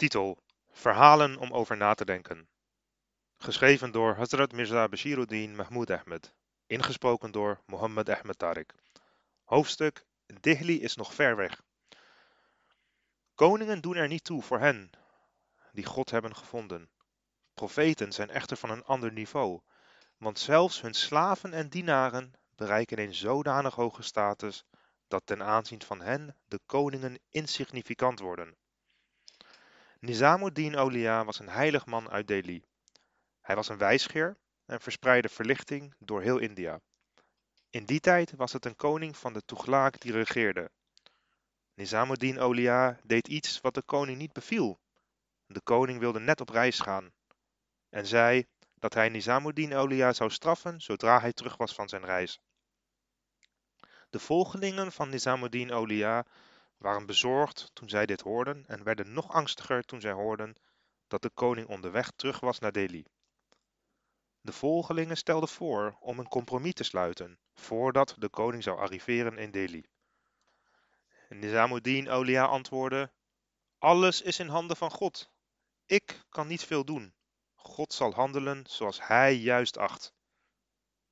Titel: Verhalen om over na te denken. Geschreven door Hazrat Mirza Bashiruddin Mahmoud Ahmed. Ingesproken door Mohammed Ahmed Tariq. Hoofdstuk: Dihli is nog ver weg. Koningen doen er niet toe voor hen die God hebben gevonden. Profeten zijn echter van een ander niveau, want zelfs hun slaven en dienaren bereiken een zodanig hoge status dat ten aanzien van hen de koningen insignificant worden. Nizamuddin Aulia was een heilig man uit Delhi. Hij was een wijsgeer en verspreidde verlichting door heel India. In die tijd was het een koning van de Tughlaq die regeerde. Nizamuddin Aulia deed iets wat de koning niet beviel. De koning wilde net op reis gaan en zei dat hij Nizamuddin Aulia zou straffen zodra hij terug was van zijn reis. De volgelingen van Nizamuddin Aulia waren bezorgd toen zij dit hoorden en werden nog angstiger toen zij hoorden dat de koning onderweg terug was naar Delhi. De volgelingen stelden voor om een compromis te sluiten voordat de koning zou arriveren in Delhi. Nizamuddin Aulia antwoordde: Alles is in handen van God. Ik kan niet veel doen. God zal handelen zoals hij juist acht.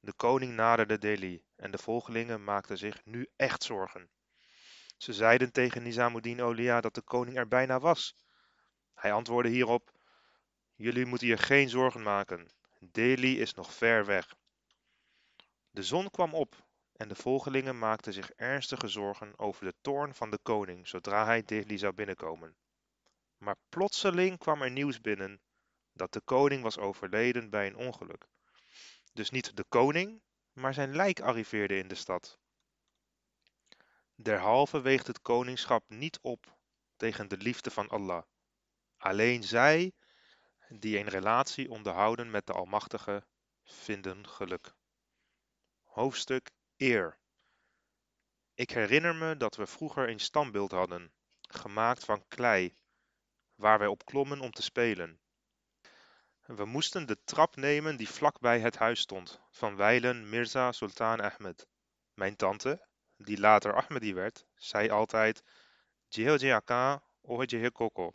De koning naderde Delhi en de volgelingen maakten zich nu echt zorgen. Ze zeiden tegen Nizamuddin Aulia dat de koning er bijna was. Hij antwoordde hierop: Jullie moeten je geen zorgen maken. Delhi is nog ver weg. De zon kwam op en de volgelingen maakten zich ernstige zorgen over de toorn van de koning zodra hij Delhi zou binnenkomen. Maar plotseling kwam er nieuws binnen dat de koning was overleden bij een ongeluk. Dus niet de koning, maar zijn lijk arriveerde in de stad. Derhalve weegt het koningschap niet op tegen de liefde van Allah. Alleen zij die een relatie onderhouden met de Almachtige vinden geluk. Hoofdstuk Eer Ik herinner me dat we vroeger een standbeeld hadden, gemaakt van klei, waar wij op klommen om te spelen. We moesten de trap nemen die vlakbij het huis stond, van wijlen Mirza Sultan Ahmed. Mijn tante, die later Ahmadi werd, zei altijd Jehojeaka Koko.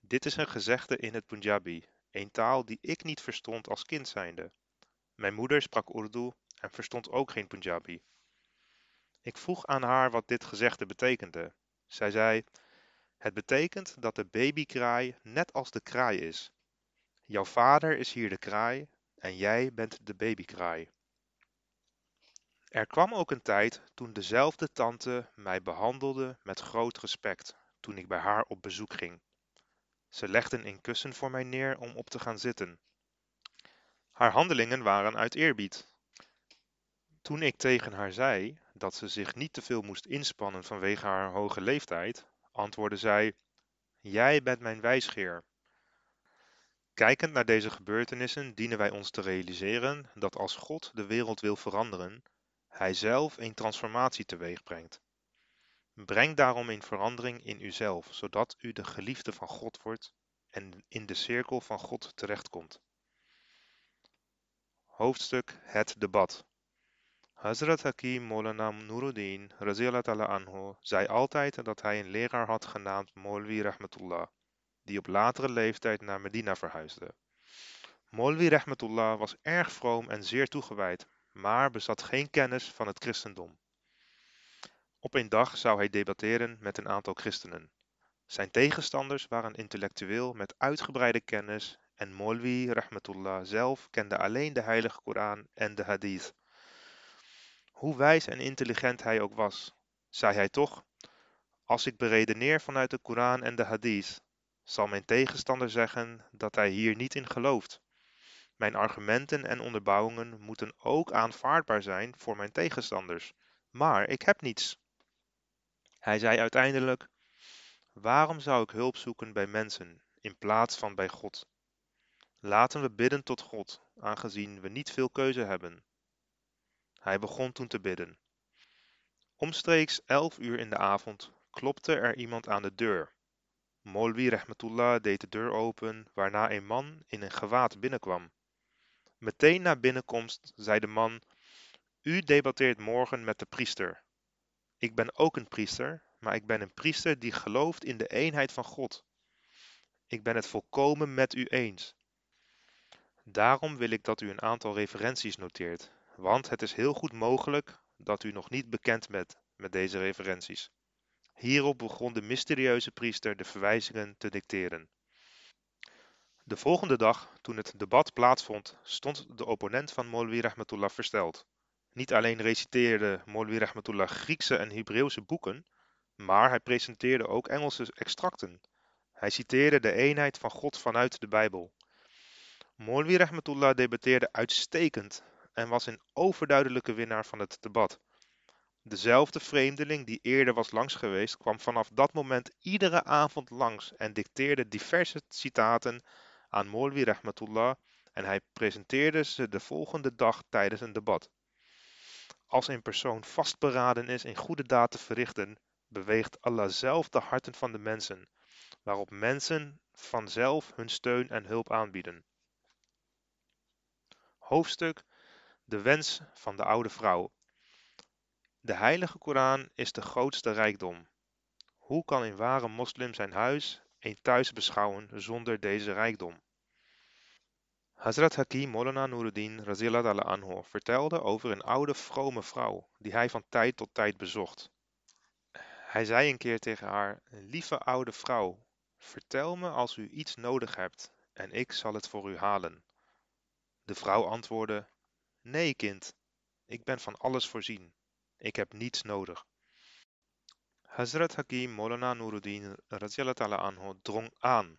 Dit is een gezegde in het Punjabi, een taal die ik niet verstond als kind zijnde. Mijn moeder sprak Urdu en verstond ook geen Punjabi. Ik vroeg aan haar wat dit gezegde betekende. Zij zei: Het betekent dat de babykraai net als de kraai is. Jouw vader is hier de kraai en jij bent de babykraai. Er kwam ook een tijd toen dezelfde tante mij behandelde met groot respect toen ik bij haar op bezoek ging. Ze legde een kussen voor mij neer om op te gaan zitten. Haar handelingen waren uit eerbied. Toen ik tegen haar zei dat ze zich niet te veel moest inspannen vanwege haar hoge leeftijd, antwoordde zij: Jij bent mijn wijsgeer. Kijkend naar deze gebeurtenissen dienen wij ons te realiseren dat als God de wereld wil veranderen, hij zelf een transformatie teweeg brengt. Breng daarom een verandering in uzelf, zodat u de geliefde van God wordt en in de cirkel van God terechtkomt. Hoofdstuk Het debat. Hazrat Hakim Molana Nuruddin ta'ala anhu zei altijd dat hij een leraar had genaamd Molvi Rahmatullah, die op latere leeftijd naar Medina verhuisde. Molvi Rahmatullah was erg vroom en zeer toegewijd, maar bezat geen kennis van het christendom. Op een dag zou hij debatteren met een aantal christenen. Zijn tegenstanders waren intellectueel met uitgebreide kennis en Molvi Rahmatullah zelf kende alleen de heilige Koran en de hadith. Hoe wijs en intelligent hij ook was, zei hij toch, als ik beredeneer vanuit de Koran en de hadith, zal mijn tegenstander zeggen dat hij hier niet in gelooft. Mijn argumenten en onderbouwingen moeten ook aanvaardbaar zijn voor mijn tegenstanders, maar ik heb niets. Hij zei uiteindelijk: Waarom zou ik hulp zoeken bij mensen in plaats van bij God? Laten we bidden tot God, aangezien we niet veel keuze hebben. Hij begon toen te bidden. Omstreeks elf uur in de avond klopte er iemand aan de deur. Molvi Rehmatullah deed de deur open, waarna een man in een gewaad binnenkwam. Meteen na binnenkomst zei de man: U debatteert morgen met de priester. Ik ben ook een priester, maar ik ben een priester die gelooft in de eenheid van God. Ik ben het volkomen met u eens. Daarom wil ik dat u een aantal referenties noteert, want het is heel goed mogelijk dat u nog niet bekend bent met deze referenties. Hierop begon de mysterieuze priester de verwijzingen te dicteren. De volgende dag, toen het debat plaatsvond, stond de opponent van Molwi Rahmatullah versteld. Niet alleen reciteerde Molwi Rahmatullah Griekse en Hebreeuwse boeken, maar hij presenteerde ook Engelse extracten. Hij citeerde de eenheid van God vanuit de Bijbel. Molwi Rahmatullah debatteerde uitstekend en was een overduidelijke winnaar van het debat. Dezelfde vreemdeling die eerder was langs geweest, kwam vanaf dat moment iedere avond langs en dicteerde diverse citaten aan Molwi Rahmatullah en hij presenteerde ze de volgende dag tijdens een debat. Als een persoon vastberaden is in goede daad te verrichten, beweegt Allah zelf de harten van de mensen, waarop mensen vanzelf hun steun en hulp aanbieden. Hoofdstuk De wens van de oude vrouw. De heilige Koran is de grootste rijkdom. Hoe kan een ware moslim zijn huis, een thuis beschouwen zonder deze rijkdom? Hazrat Hakim Molana Nuruddin Raziallahu anhu vertelde over een oude vrome vrouw die hij van tijd tot tijd bezocht. Hij zei een keer tegen haar: Lieve oude vrouw, vertel me als u iets nodig hebt en ik zal het voor u halen. De vrouw antwoordde: Nee, kind, ik ben van alles voorzien. Ik heb niets nodig. Hazrat Hakim Molana Nuruddin anhu drong aan.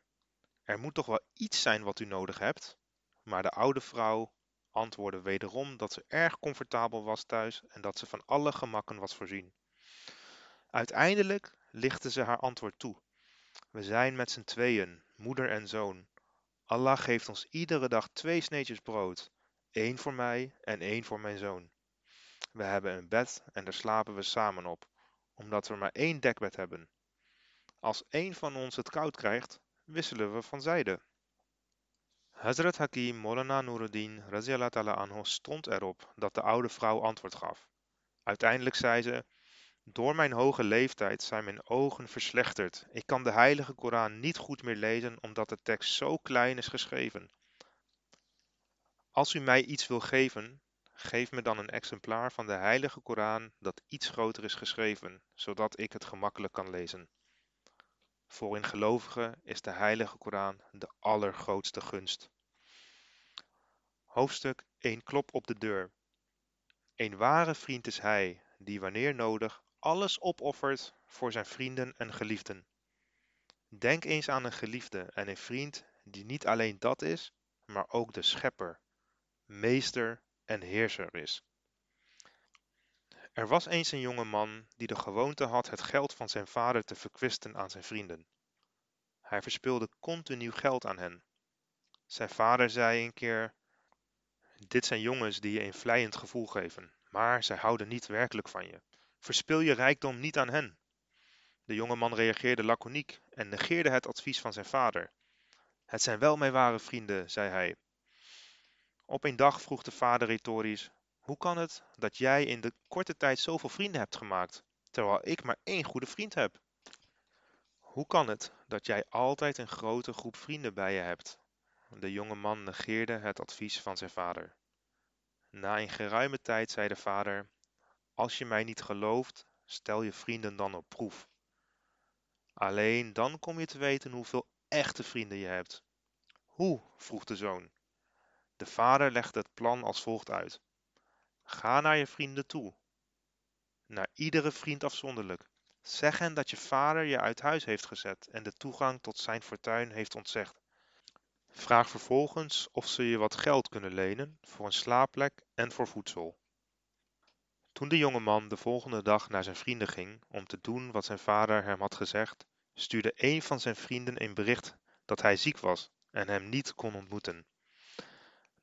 Er moet toch wel iets zijn wat u nodig hebt? Maar de oude vrouw antwoordde wederom dat ze erg comfortabel was thuis en dat ze van alle gemakken was voorzien. Uiteindelijk lichtte ze haar antwoord toe. We zijn met z'n tweeën, moeder en zoon. Allah geeft ons iedere dag twee sneetjes brood, één voor mij en één voor mijn zoon. We hebben een bed en daar slapen we samen op, omdat we maar één dekbed hebben. Als één van ons het koud krijgt, wisselen we van zijde. Hazrat Hakim Molana Nuruddin Raziallahu anhu stond erop dat de oude vrouw antwoord gaf. Uiteindelijk zei ze: Door mijn hoge leeftijd zijn mijn ogen verslechterd. Ik kan de heilige Koran niet goed meer lezen omdat de tekst zo klein is geschreven. Als u mij iets wil geven, geef me dan een exemplaar van de heilige Koran dat iets groter is geschreven, zodat ik het gemakkelijk kan lezen. Voor een gelovige is de heilige Koran de allergrootste gunst. Hoofdstuk 1 Klop op de deur. Een ware vriend is hij, die wanneer nodig alles opoffert voor zijn vrienden en geliefden. Denk eens aan een geliefde en een vriend die niet alleen dat is, maar ook de schepper, meester en heerser is. Er was eens een jonge man die de gewoonte had het geld van zijn vader te verkwisten aan zijn vrienden. Hij verspilde continu geld aan hen. Zijn vader zei een keer: Dit zijn jongens die je een vleiend gevoel geven, maar zij houden niet werkelijk van je. Verspil je rijkdom niet aan hen. De jonge man reageerde laconiek en negeerde het advies van zijn vader. Het zijn wel mijn ware vrienden, zei hij. Op een dag vroeg de vader retorisch: Hoe kan het dat jij in de korte tijd zoveel vrienden hebt gemaakt, terwijl ik maar één goede vriend heb? Hoe kan het dat jij altijd een grote groep vrienden bij je hebt? De jonge man negeerde het advies van zijn vader. Na een geruime tijd zei de vader: Als je mij niet gelooft, stel je vrienden dan op proef. Alleen dan kom je te weten hoeveel echte vrienden je hebt. Hoe? vroeg de zoon. De vader legde het plan als volgt uit: Ga naar je vrienden toe, naar iedere vriend afzonderlijk. Zeg hen dat je vader je uit huis heeft gezet en de toegang tot zijn fortuin heeft ontzegd. Vraag vervolgens of ze je wat geld kunnen lenen voor een slaapplek en voor voedsel. Toen de jonge man de volgende dag naar zijn vrienden ging om te doen wat zijn vader hem had gezegd, stuurde een van zijn vrienden een bericht dat hij ziek was en hem niet kon ontmoeten.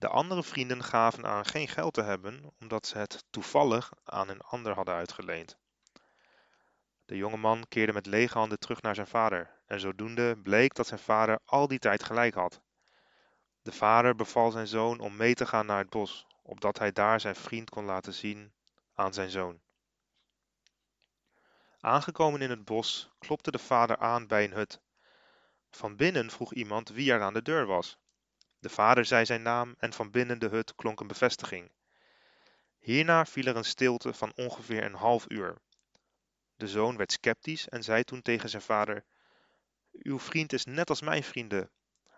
De andere vrienden gaven aan geen geld te hebben omdat ze het toevallig aan een ander hadden uitgeleend. De jonge man keerde met lege handen terug naar zijn vader en zodoende bleek dat zijn vader al die tijd gelijk had. De vader beval zijn zoon om mee te gaan naar het bos, opdat hij daar zijn vriend kon laten zien aan zijn zoon. Aangekomen in het bos klopte de vader aan bij een hut. Van binnen vroeg iemand wie er aan de deur was. De vader zei zijn naam en van binnen de hut klonk een bevestiging. Hierna viel er een stilte van ongeveer een half uur. De zoon werd sceptisch en zei toen tegen zijn vader: Uw vriend is net als mijn vrienden.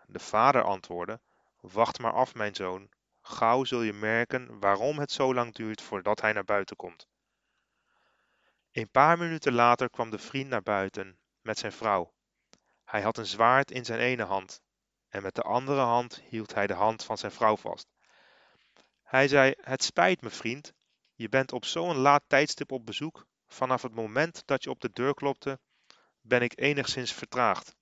De vader antwoordde: Wacht maar af, mijn zoon. Gauw zul je merken waarom het zo lang duurt voordat hij naar buiten komt. Een paar minuten later kwam de vriend naar buiten met zijn vrouw. Hij had een zwaard in zijn ene hand en met de andere hand hield hij de hand van zijn vrouw vast. Hij zei: Het spijt me, vriend. Je bent op zo'n laat tijdstip op bezoek. Vanaf het moment dat je op de deur klopte, ben ik enigszins vertraagd.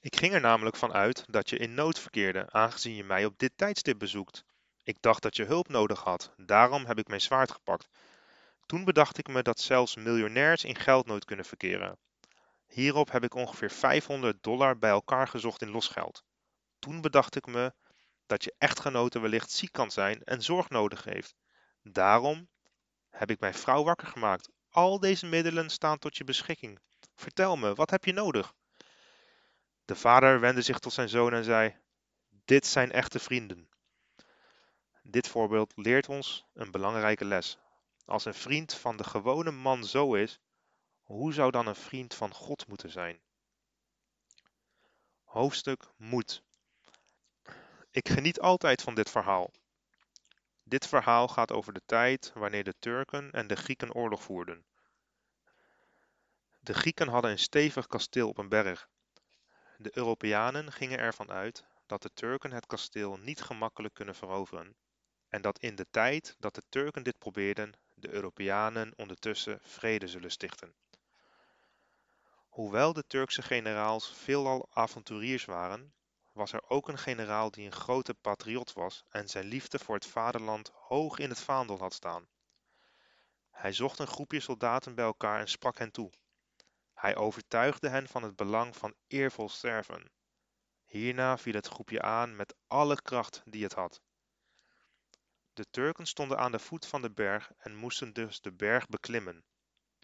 Ik ging er namelijk van uit dat je in nood verkeerde, aangezien je mij op dit tijdstip bezoekt. Ik dacht dat je hulp nodig had, daarom heb ik mijn zwaard gepakt. Toen bedacht ik me dat zelfs miljonairs in geldnood kunnen verkeren. Hierop heb ik ongeveer 500 dollar bij elkaar gezocht in losgeld. Toen bedacht ik me dat je echtgenote wellicht ziek kan zijn en zorg nodig heeft. Daarom heb ik mijn vrouw wakker gemaakt. Al deze middelen staan tot je beschikking. Vertel me, wat heb je nodig? De vader wendde zich tot zijn zoon en zei: Dit zijn echte vrienden. Dit voorbeeld leert ons een belangrijke les. Als een vriend van de gewone man zo is, hoe zou dan een vriend van God moeten zijn? Hoofdstuk Moed. Ik geniet altijd van dit verhaal. Dit verhaal gaat over de tijd wanneer de Turken en de Grieken oorlog voerden. De Grieken hadden een stevig kasteel op een berg. De Europeanen gingen ervan uit dat de Turken het kasteel niet gemakkelijk kunnen veroveren en dat in de tijd dat de Turken dit probeerden, de Europeanen ondertussen vrede zullen stichten. Hoewel de Turkse generaals veelal avonturiers waren, was er ook een generaal die een grote patriot was en zijn liefde voor het vaderland hoog in het vaandel had staan. Hij zocht een groepje soldaten bij elkaar en sprak hen toe. Hij overtuigde hen van het belang van eervol sterven. Hierna viel het groepje aan met alle kracht die het had. De Turken stonden aan de voet van de berg en moesten dus de berg beklimmen,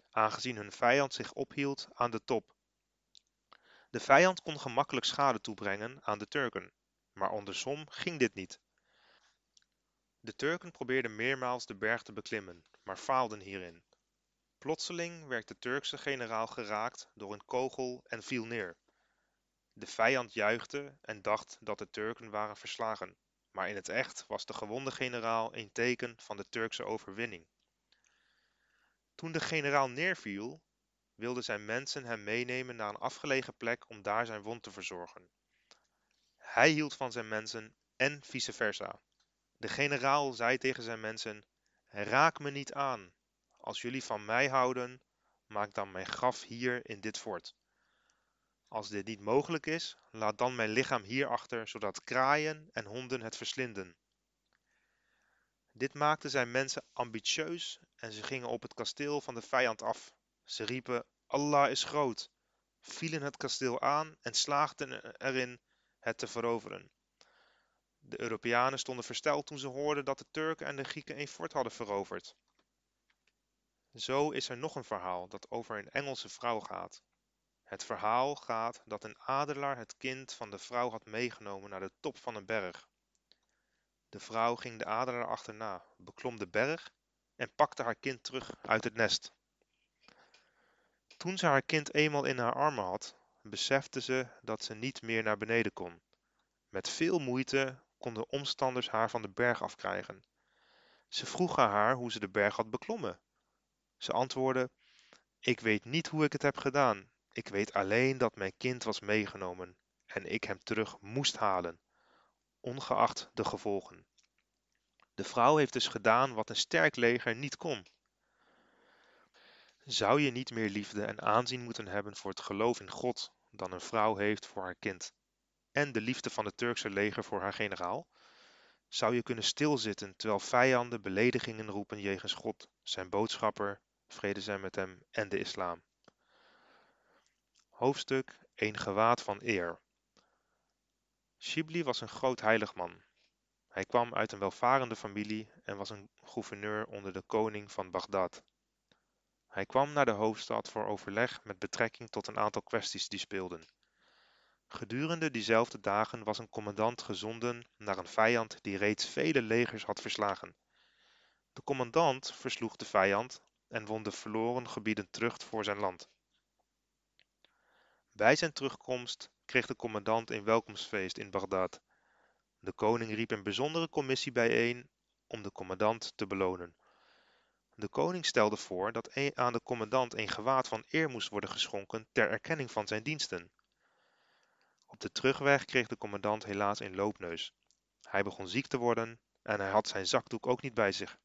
aangezien hun vijand zich ophield aan de top. De vijand kon gemakkelijk schade toebrengen aan de Turken, maar andersom ging dit niet. De Turken probeerden meermaals de berg te beklimmen, maar faalden hierin. Plotseling werd de Turkse generaal geraakt door een kogel en viel neer. De vijand juichte en dacht dat de Turken waren verslagen, maar in het echt was de gewonde generaal een teken van de Turkse overwinning. Toen de generaal neerviel, wilden zijn mensen hem meenemen naar een afgelegen plek om daar zijn wond te verzorgen. Hij hield van zijn mensen en vice versa. De generaal zei tegen zijn mensen: Raak me niet aan. Als jullie van mij houden, maak dan mijn graf hier in dit fort. Als dit niet mogelijk is, laat dan mijn lichaam hier achter, zodat kraaien en honden het verslinden. Dit maakte zijn mensen ambitieus en ze gingen op het kasteel van de vijand af. Ze riepen: Allah is groot, vielen het kasteel aan en slaagden erin het te veroveren. De Europeanen stonden versteld toen ze hoorden dat de Turken en de Grieken een fort hadden veroverd. Zo is er nog een verhaal dat over een Engelse vrouw gaat. Het verhaal gaat dat een adelaar het kind van de vrouw had meegenomen naar de top van een berg. De vrouw ging de adelaar achterna, beklom de berg en pakte haar kind terug uit het nest. Toen ze haar kind eenmaal in haar armen had, besefte ze dat ze niet meer naar beneden kon. Met veel moeite konden omstanders haar van de berg afkrijgen. Ze vroegen haar hoe ze de berg had beklommen. Ze antwoordde: Ik weet niet hoe ik het heb gedaan. Ik weet alleen dat mijn kind was meegenomen en ik hem terug moest halen, ongeacht de gevolgen. De vrouw heeft dus gedaan wat een sterk leger niet kon. Zou je niet meer liefde en aanzien moeten hebben voor het geloof in God dan een vrouw heeft voor haar kind en de liefde van het Turkse leger voor haar generaal? Zou je kunnen stilzitten terwijl vijanden beledigingen roepen jegens God, zijn boodschapper, vrede zijn met hem en de islam? Hoofdstuk Een gewaad van eer Shibli was een groot heilig man. Hij kwam uit een welvarende familie en was een gouverneur onder de koning van Bagdad. Hij kwam naar de hoofdstad voor overleg met betrekking tot een aantal kwesties die speelden. Gedurende diezelfde dagen was een commandant gezonden naar een vijand die reeds vele legers had verslagen. De commandant versloeg de vijand en won de verloren gebieden terug voor zijn land. Bij zijn terugkomst kreeg de commandant een welkomstfeest in Bagdad. De koning riep een bijzondere commissie bijeen om de commandant te belonen. De koning stelde voor dat aan de commandant een gewaad van eer moest worden geschonken ter erkenning van zijn diensten. Op de terugweg kreeg de commandant helaas een loopneus. Hij begon ziek te worden en hij had zijn zakdoek ook niet bij zich.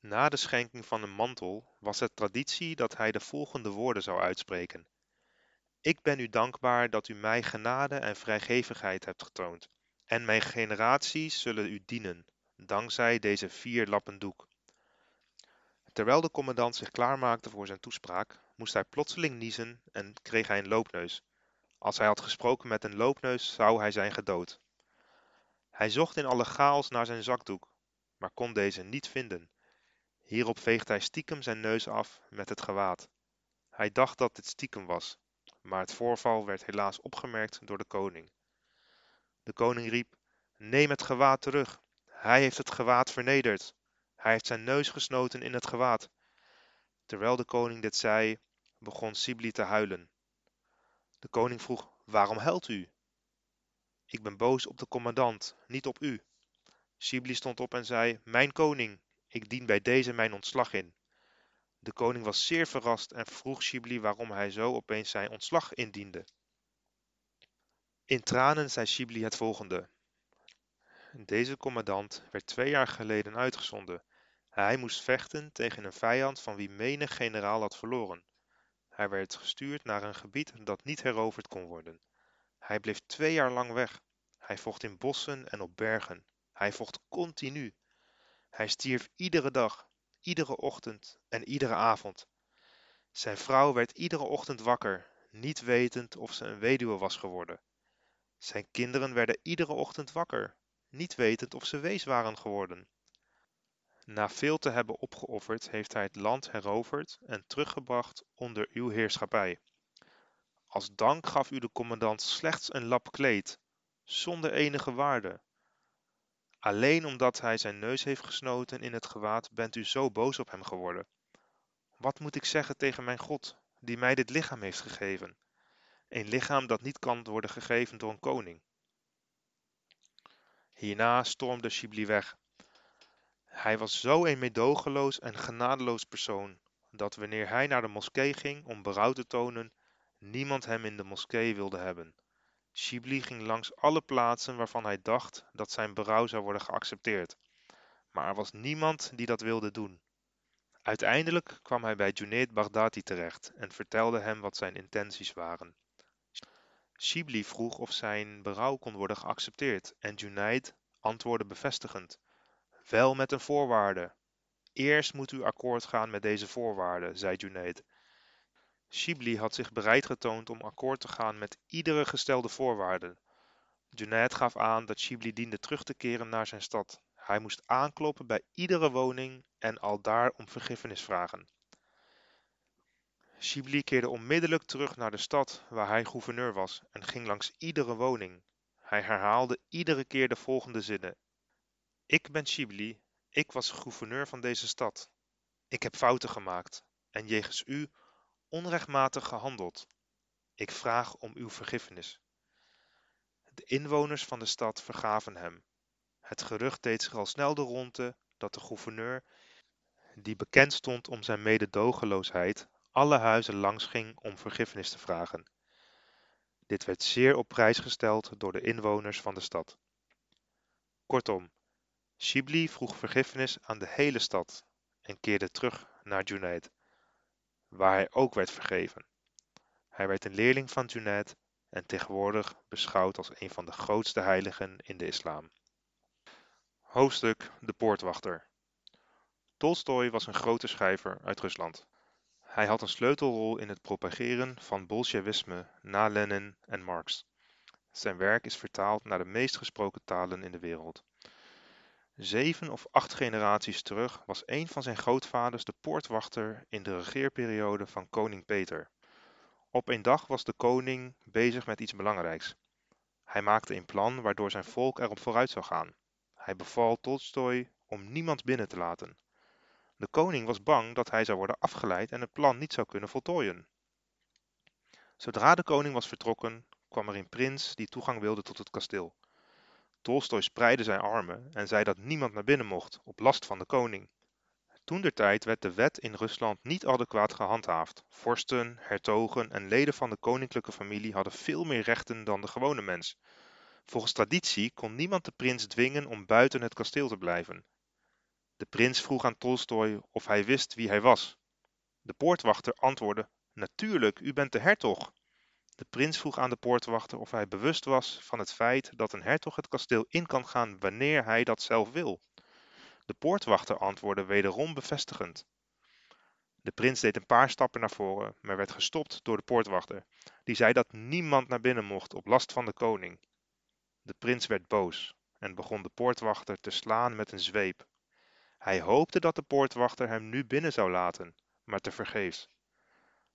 Na de schenking van een mantel was het traditie dat hij de volgende woorden zou uitspreken. Ik ben u dankbaar dat u mij genade en vrijgevigheid hebt getoond, en mijn generaties zullen u dienen, dankzij deze vier lappen doek. Terwijl de commandant zich klaarmaakte voor zijn toespraak, moest hij plotseling niezen en kreeg hij een loopneus. Als hij had gesproken met een loopneus, zou hij zijn gedood. Hij zocht in alle chaos naar zijn zakdoek, maar kon deze niet vinden. Hierop veegde hij stiekem zijn neus af met het gewaad. Hij dacht dat dit stiekem was, maar het voorval werd helaas opgemerkt door de koning. De koning riep: Neem het gewaad terug. Hij heeft het gewaad vernederd. Hij heeft zijn neus gesnoten in het gewaad. Terwijl de koning dit zei, begon Sibli te huilen. De koning vroeg: Waarom huilt u? Ik ben boos op de commandant, niet op u. Sibli stond op en zei: Mijn koning, ik dien bij deze mijn ontslag in. De koning was zeer verrast en vroeg Shibli waarom hij zo opeens zijn ontslag indiende. In tranen zei Shibli het volgende. Deze commandant werd twee jaar geleden uitgezonden. Hij moest vechten tegen een vijand van wie menig generaal had verloren. Hij werd gestuurd naar een gebied dat niet heroverd kon worden. Hij bleef twee jaar lang weg. Hij vocht in bossen en op bergen. Hij vocht continu. Hij stierf iedere dag, iedere ochtend en iedere avond. Zijn vrouw werd iedere ochtend wakker, niet wetend of ze een weduwe was geworden. Zijn kinderen werden iedere ochtend wakker, niet wetend of ze wees waren geworden. Na veel te hebben opgeofferd, heeft hij het land heroverd en teruggebracht onder uw heerschappij. Als dank gaf u de commandant slechts een lap kleed, zonder enige waarde. Alleen omdat hij zijn neus heeft gesnoten in het gewaad, bent u zo boos op hem geworden. Wat moet ik zeggen tegen mijn God, die mij dit lichaam heeft gegeven? Een lichaam dat niet kan worden gegeven door een koning. Hierna stormde Shibli weg. Hij was zo een meedogenloos en genadeloos persoon, dat wanneer hij naar de moskee ging om berouw te tonen, niemand hem in de moskee wilde hebben. Shibli ging langs alle plaatsen waarvan hij dacht dat zijn berouw zou worden geaccepteerd, maar er was niemand die dat wilde doen. Uiteindelijk kwam hij bij Junaid Baghdadi terecht en vertelde hem wat zijn intenties waren. Shibli vroeg of zijn berouw kon worden geaccepteerd en Junaid antwoordde bevestigend: Wel met een voorwaarde. Eerst moet u akkoord gaan met deze voorwaarde, zei Junaid. Shibli had zich bereid getoond om akkoord te gaan met iedere gestelde voorwaarde. Junaid gaf aan dat Shibli diende terug te keren naar zijn stad. Hij moest aankloppen bij iedere woning en aldaar om vergiffenis vragen. Shibli keerde onmiddellijk terug naar de stad waar hij gouverneur was en ging langs iedere woning. Hij herhaalde iedere keer de volgende zinnen. Ik ben Shibli, ik was gouverneur van deze stad. Ik heb fouten gemaakt en jegens u onrechtmatig gehandeld. Ik vraag om uw vergiffenis. De inwoners van de stad vergaven hem. Het gerucht deed zich al snel de ronde dat de gouverneur, die bekend stond om zijn mededogenloosheid, alle huizen langs ging om vergiffenis te vragen. Dit werd zeer op prijs gesteld door de inwoners van de stad. Kortom, Shibli vroeg vergiffenis aan de hele stad en keerde terug naar Junaid waar hij ook werd vergeven. Hij werd een leerling van Junaid en tegenwoordig beschouwd als een van de grootste heiligen in de islam. Hoofdstuk De Poortwachter Tolstoj was een grote schrijver uit Rusland. Hij had een sleutelrol in het propageren van bolsjewisme na Lenin en Marx. Zijn werk is vertaald naar de meest gesproken talen in de wereld. Zeven of acht generaties terug was een van zijn grootvaders de poortwachter in de regeerperiode van koning Peter. Op een dag was de koning bezig met iets belangrijks. Hij maakte een plan waardoor zijn volk erop vooruit zou gaan. Hij beval Tolstoj om niemand binnen te laten. De koning was bang dat hij zou worden afgeleid en het plan niet zou kunnen voltooien. Zodra de koning was vertrokken, kwam er een prins die toegang wilde tot het kasteel. Tolstoj spreidde zijn armen en zei dat niemand naar binnen mocht, op last van de koning. Toen der tijd werd de wet in Rusland niet adequaat gehandhaafd. Vorsten, hertogen en leden van de koninklijke familie hadden veel meer rechten dan de gewone mens. Volgens traditie kon niemand de prins dwingen om buiten het kasteel te blijven. De prins vroeg aan Tolstoj of hij wist wie hij was. De poortwachter antwoordde: Natuurlijk, u bent de hertog. De prins vroeg aan de poortwachter of hij bewust was van het feit dat een hertog het kasteel in kan gaan wanneer hij dat zelf wil. De poortwachter antwoordde wederom bevestigend. De prins deed een paar stappen naar voren, maar werd gestopt door de poortwachter, die zei dat niemand naar binnen mocht op last van de koning. De prins werd boos en begon de poortwachter te slaan met een zweep. Hij hoopte dat de poortwachter hem nu binnen zou laten, maar tevergeefs.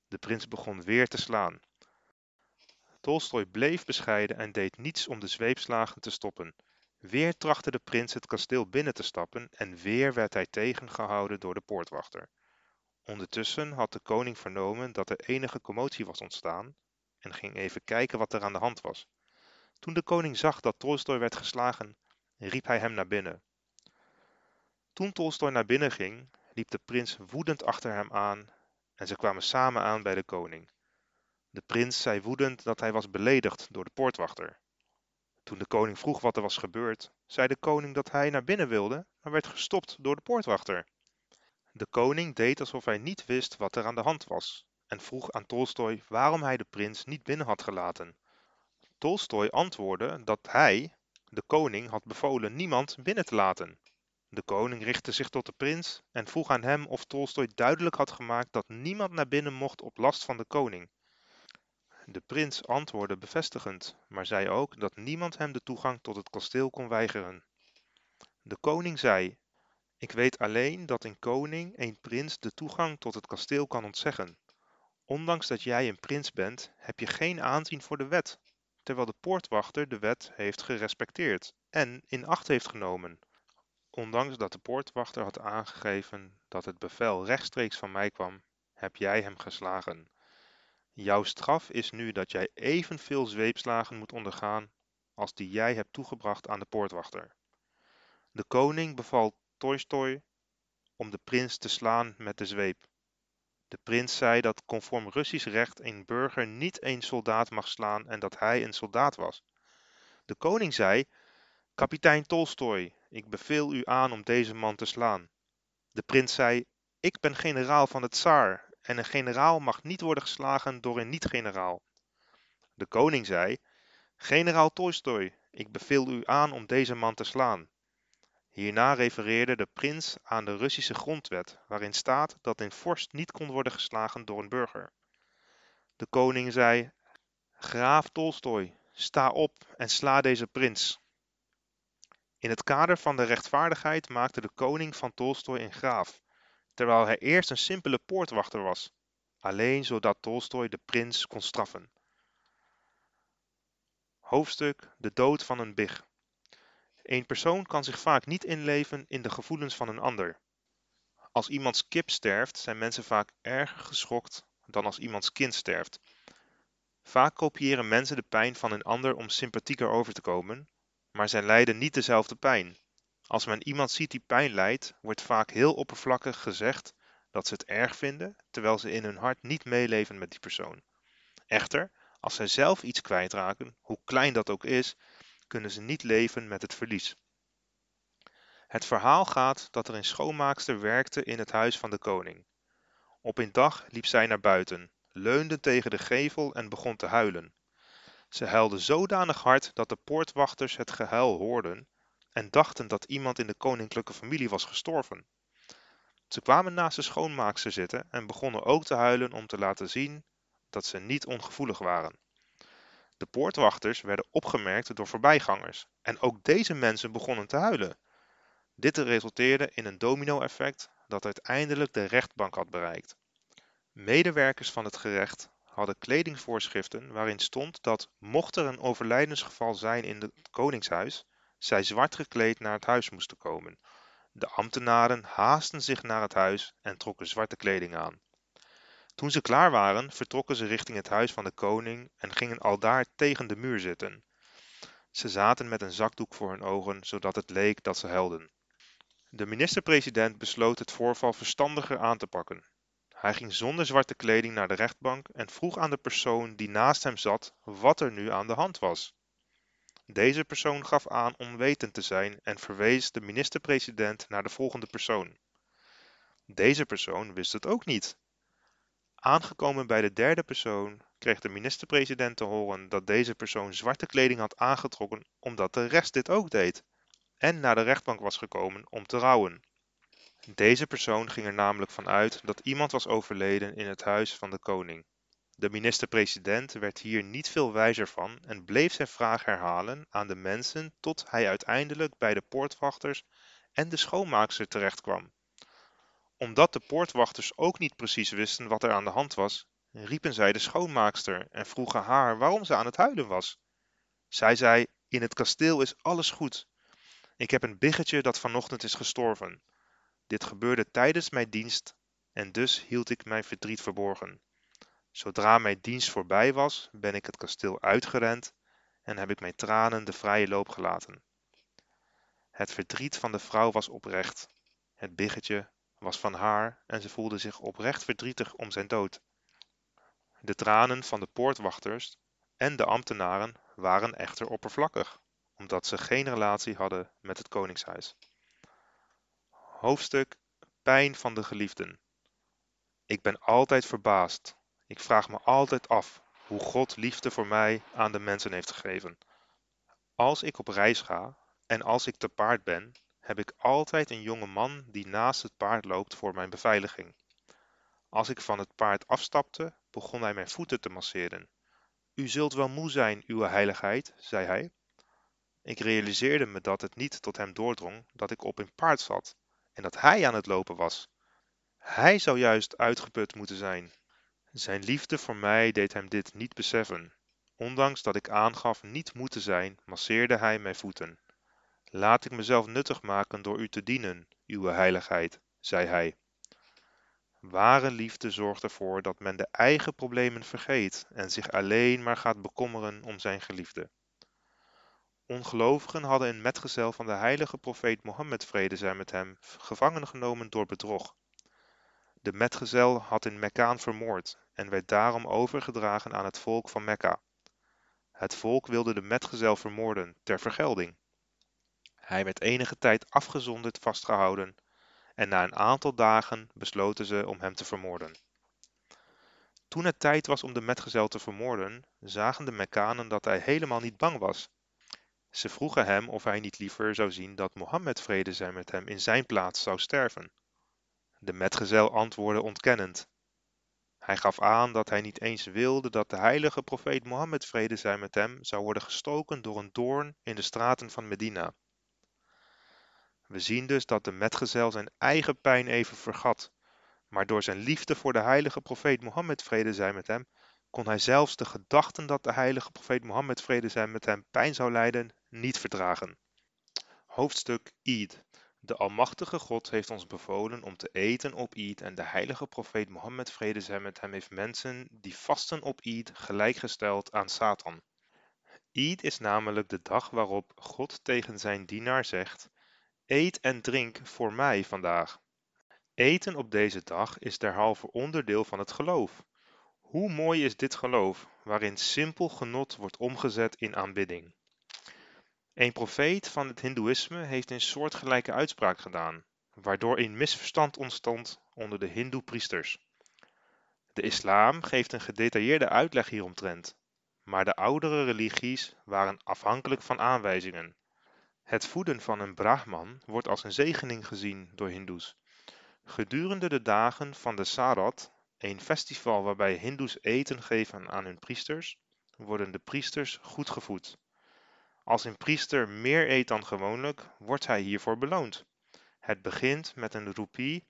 De prins begon weer te slaan. Tolstoj bleef bescheiden en deed niets om de zweepslagen te stoppen. Weer trachtte de prins het kasteel binnen te stappen en weer werd hij tegengehouden door de poortwachter. Ondertussen had de koning vernomen dat er enige commotie was ontstaan en ging even kijken wat er aan de hand was. Toen de koning zag dat Tolstoj werd geslagen, riep hij hem naar binnen. Toen Tolstoj naar binnen ging, liep de prins woedend achter hem aan en ze kwamen samen aan bij de koning. De prins zei woedend dat hij was beledigd door de poortwachter. Toen de koning vroeg wat er was gebeurd, zei de koning dat hij naar binnen wilde, maar werd gestopt door de poortwachter. De koning deed alsof hij niet wist wat er aan de hand was en vroeg aan Tolstoj waarom hij de prins niet binnen had gelaten. Tolstoj antwoordde dat hij, de koning, had bevolen niemand binnen te laten. De koning richtte zich tot de prins en vroeg aan hem of Tolstoj duidelijk had gemaakt dat niemand naar binnen mocht op last van de koning. De prins antwoordde bevestigend, maar zei ook dat niemand hem de toegang tot het kasteel kon weigeren. De koning zei: Ik weet alleen dat een koning een prins de toegang tot het kasteel kan ontzeggen. Ondanks dat jij een prins bent, heb je geen aanzien voor de wet, terwijl de poortwachter de wet heeft gerespecteerd en in acht heeft genomen. Ondanks dat de poortwachter had aangegeven dat het bevel rechtstreeks van mij kwam, heb jij hem geslagen. Jouw straf is nu dat jij evenveel zweepslagen moet ondergaan als die jij hebt toegebracht aan de poortwachter. De koning beval Tolstoj om de prins te slaan met de zweep. De prins zei dat conform Russisch recht een burger niet een soldaat mag slaan en dat hij een soldaat was. De koning zei: Kapitein Tolstoj, ik beveel u aan om deze man te slaan. De prins zei: Ik ben generaal van het tsaar en een generaal mag niet worden geslagen door een niet-generaal. De koning zei: Generaal Tolstoj, ik beveel u aan om deze man te slaan. Hierna refereerde de prins aan de Russische grondwet, waarin staat dat een vorst niet kon worden geslagen door een burger. De koning zei: Graaf Tolstoj, sta op en sla deze prins. In het kader van de rechtvaardigheid maakte de koning van Tolstoj een graaf, terwijl hij eerst een simpele poortwachter was, alleen zodat Tolstoj de prins kon straffen. Hoofdstuk De dood van een big. Een persoon kan zich vaak niet inleven in de gevoelens van een ander. Als iemands kip sterft, zijn mensen vaak erger geschokt dan als iemands kind sterft. Vaak kopiëren mensen de pijn van een ander om sympathieker over te komen, maar zij lijden niet dezelfde pijn. Als men iemand ziet die pijn lijdt, wordt vaak heel oppervlakkig gezegd dat ze het erg vinden, terwijl ze in hun hart niet meeleven met die persoon. Echter, als zij zelf iets kwijtraken, hoe klein dat ook is, kunnen ze niet leven met het verlies. Het verhaal gaat dat er een schoonmaakster werkte in het huis van de koning. Op een dag liep zij naar buiten, leunde tegen de gevel en begon te huilen. Ze huilde zodanig hard dat de poortwachters het gehuil hoorden en dachten dat iemand in de koninklijke familie was gestorven. Ze kwamen naast de schoonmaakster zitten en begonnen ook te huilen om te laten zien dat ze niet ongevoelig waren. De poortwachters werden opgemerkt door voorbijgangers en ook deze mensen begonnen te huilen. Dit resulteerde in een domino-effect dat uiteindelijk de rechtbank had bereikt. Medewerkers van het gerecht hadden kledingvoorschriften waarin stond dat mocht er een overlijdensgeval zijn in het koningshuis, zij zwart gekleed naar het huis moesten komen. De ambtenaren haasten zich naar het huis en trokken zwarte kleding aan. Toen ze klaar waren, vertrokken ze richting het huis van de koning en gingen aldaar tegen de muur zitten. Ze zaten met een zakdoek voor hun ogen, zodat het leek dat ze huilden. De minister-president besloot het voorval verstandiger aan te pakken. Hij ging zonder zwarte kleding naar de rechtbank en vroeg aan de persoon die naast hem zat wat er nu aan de hand was. Deze persoon gaf aan onwetend te zijn en verwees de minister-president naar de volgende persoon. Deze persoon wist het ook niet. Aangekomen bij de derde persoon kreeg de minister-president te horen dat deze persoon zwarte kleding had aangetrokken omdat de rest dit ook deed en naar de rechtbank was gekomen om te rouwen. Deze persoon ging er namelijk van uit dat iemand was overleden in het huis van de koning. De minister-president werd hier niet veel wijzer van en bleef zijn vraag herhalen aan de mensen tot hij uiteindelijk bij de poortwachters en de schoonmaakster terechtkwam. Omdat de poortwachters ook niet precies wisten wat er aan de hand was, riepen zij de schoonmaakster en vroegen haar waarom ze aan het huilen was. Zij zei: In het kasteel is alles goed. Ik heb een biggetje dat vanochtend is gestorven. Dit gebeurde tijdens mijn dienst en dus hield ik mijn verdriet verborgen. Zodra mijn dienst voorbij was, ben ik het kasteel uitgerend en heb ik mijn tranen de vrije loop gelaten. Het verdriet van de vrouw was oprecht. Het biggetje was van haar en ze voelde zich oprecht verdrietig om zijn dood. De tranen van de poortwachters en de ambtenaren waren echter oppervlakkig, omdat ze geen relatie hadden met het koningshuis. Hoofdstuk Pijn van de geliefden. Ik ben altijd verbaasd. Ik vraag me altijd af hoe God liefde voor mij aan de mensen heeft gegeven. Als ik op reis ga en als ik te paard ben, heb ik altijd een jonge man die naast het paard loopt voor mijn beveiliging. Als ik van het paard afstapte, begon hij mijn voeten te masseren. U zult wel moe zijn, uw heiligheid, zei hij. Ik realiseerde me dat het niet tot hem doordrong dat ik op een paard zat en dat hij aan het lopen was. Hij zou juist uitgeput moeten zijn. Zijn liefde voor mij deed hem dit niet beseffen. Ondanks dat ik aangaf niet moe te zijn, masseerde hij mijn voeten. Laat ik mezelf nuttig maken door u te dienen, uw heiligheid, zei hij. Ware liefde zorgt ervoor dat men de eigen problemen vergeet en zich alleen maar gaat bekommeren om zijn geliefde. Ongelovigen hadden een metgezel van de heilige profeet Mohammed vrede zij met hem gevangen genomen door bedrog. De metgezel had in Mekkaan vermoord en werd daarom overgedragen aan het volk van Mekka. Het volk wilde de metgezel vermoorden ter vergelding. Hij werd enige tijd afgezonderd vastgehouden en na een aantal dagen besloten ze om hem te vermoorden. Toen het tijd was om de metgezel te vermoorden, zagen de Mekkanen dat hij helemaal niet bang was. Ze vroegen hem of hij niet liever zou zien dat Mohammed vrede zij met hem in zijn plaats zou sterven. De metgezel antwoordde ontkennend. Hij gaf aan dat hij niet eens wilde dat de heilige profeet Mohammed vrede zij met hem zou worden gestoken door een doorn in de straten van Medina. We zien dus dat de metgezel zijn eigen pijn even vergat, maar door zijn liefde voor de heilige profeet Mohammed vrede zij met hem, kon hij zelfs de gedachten dat de heilige profeet Mohammed vrede zij met hem pijn zou lijden niet verdragen. Hoofdstuk Eid. De Almachtige God heeft ons bevolen om te eten op Eid en de heilige profeet Mohammed vrede zij met hem heeft mensen die vasten op Eid gelijkgesteld aan Satan. Eid is namelijk de dag waarop God tegen zijn dienaar zegt Eet en drink voor mij vandaag. Eten op deze dag is derhalve onderdeel van het geloof. Hoe mooi is dit geloof, waarin simpel genot wordt omgezet in aanbidding. Een profeet van het hindoeïsme heeft een soortgelijke uitspraak gedaan, waardoor een misverstand ontstond onder de hindoe-priesters. De islam geeft een gedetailleerde uitleg hieromtrent, maar de oudere religies waren afhankelijk van aanwijzingen. Het voeden van een brahman wordt als een zegening gezien door hindoes. Gedurende de dagen van de Sarat, een festival waarbij hindoes eten geven aan hun priesters, worden de priesters goed gevoed. Als een priester meer eet dan gewoonlijk, wordt hij hiervoor beloond. Het begint met een roepie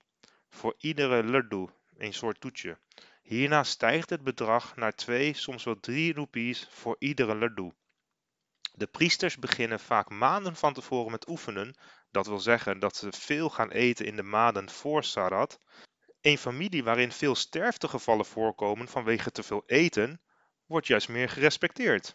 voor iedere lerdu, een soort toetje. Hierna stijgt het bedrag naar 2, soms wel 3 roepies voor iedere laddu. De priesters beginnen vaak maanden van tevoren met oefenen, dat wil zeggen dat ze veel gaan eten in de maanden voor Sarat. Een familie waarin veel sterftegevallen voorkomen vanwege te veel eten, wordt juist meer gerespecteerd.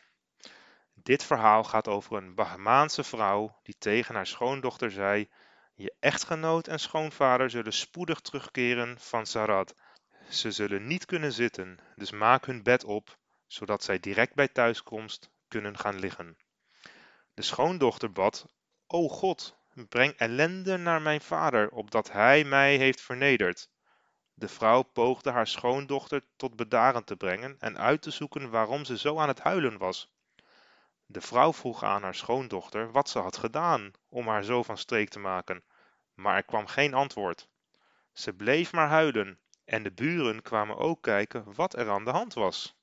Dit verhaal gaat over een Bahamaanse vrouw die tegen haar schoondochter zei: Je echtgenoot en schoonvader zullen spoedig terugkeren van Sarat. Ze zullen niet kunnen zitten, dus maak hun bed op, zodat zij direct bij thuiskomst kunnen gaan liggen. De schoondochter bad: O God, breng ellende naar mijn vader, opdat hij mij heeft vernederd. De vrouw poogde haar schoondochter tot bedaren te brengen en uit te zoeken waarom ze zo aan het huilen was. De vrouw vroeg aan haar schoondochter wat ze had gedaan om haar zo van streek te maken, maar er kwam geen antwoord. Ze bleef maar huilen en de buren kwamen ook kijken wat er aan de hand was.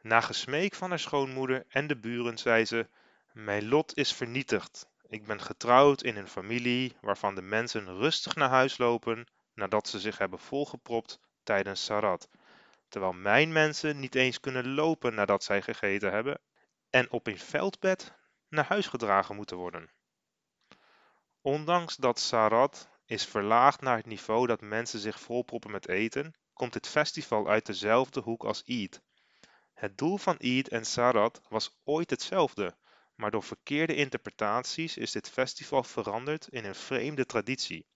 Na gesmeek van haar schoonmoeder en de buren zei ze: Mijn lot is vernietigd. Ik ben getrouwd in een familie waarvan de mensen rustig naar huis lopen nadat ze zich hebben volgepropt tijdens Sarat, terwijl mijn mensen niet eens kunnen lopen nadat zij gegeten hebben en op een veldbed naar huis gedragen moeten worden. Ondanks dat Sarat is verlaagd naar het niveau dat mensen zich volproppen met eten, komt dit festival uit dezelfde hoek als Eid. Het doel van Eid en Sarat was ooit hetzelfde, maar door verkeerde interpretaties is dit festival veranderd in een vreemde traditie.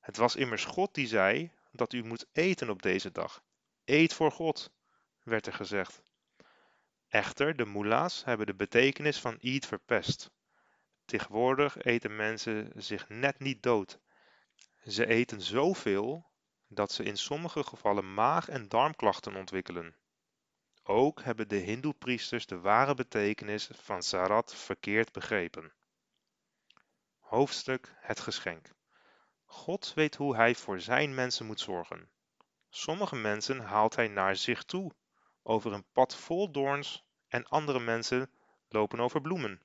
Het was immers God die zei dat u moet eten op deze dag. Eet voor God, werd er gezegd. Echter, de moela's hebben de betekenis van eat verpest. Tegenwoordig eten mensen zich net niet dood. Ze eten zoveel dat ze in sommige gevallen maag- en darmklachten ontwikkelen. Ook hebben de hindoepriesters de ware betekenis van sarat verkeerd begrepen. Hoofdstuk Het geschenk. God weet hoe hij voor zijn mensen moet zorgen. Sommige mensen haalt hij naar zich toe, over een pad vol doorns, en andere mensen lopen over bloemen.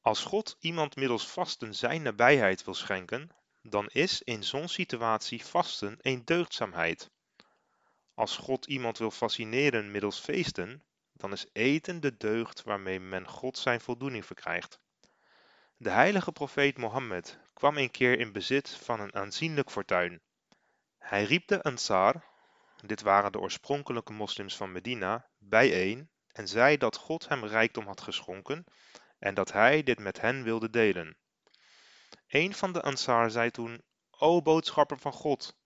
Als God iemand middels vasten zijn nabijheid wil schenken, dan is in zo'n situatie vasten een deugdzaamheid. Als God iemand wil fascineren middels feesten, dan is eten de deugd waarmee men God zijn voldoening verkrijgt. De heilige profeet Mohammed kwam een keer in bezit van een aanzienlijk fortuin. Hij riep de Ansar, dit waren de oorspronkelijke moslims van Medina, bijeen en zei dat God hem rijkdom had geschonken en dat hij dit met hen wilde delen. Een van de Ansar zei toen: O boodschapper van God,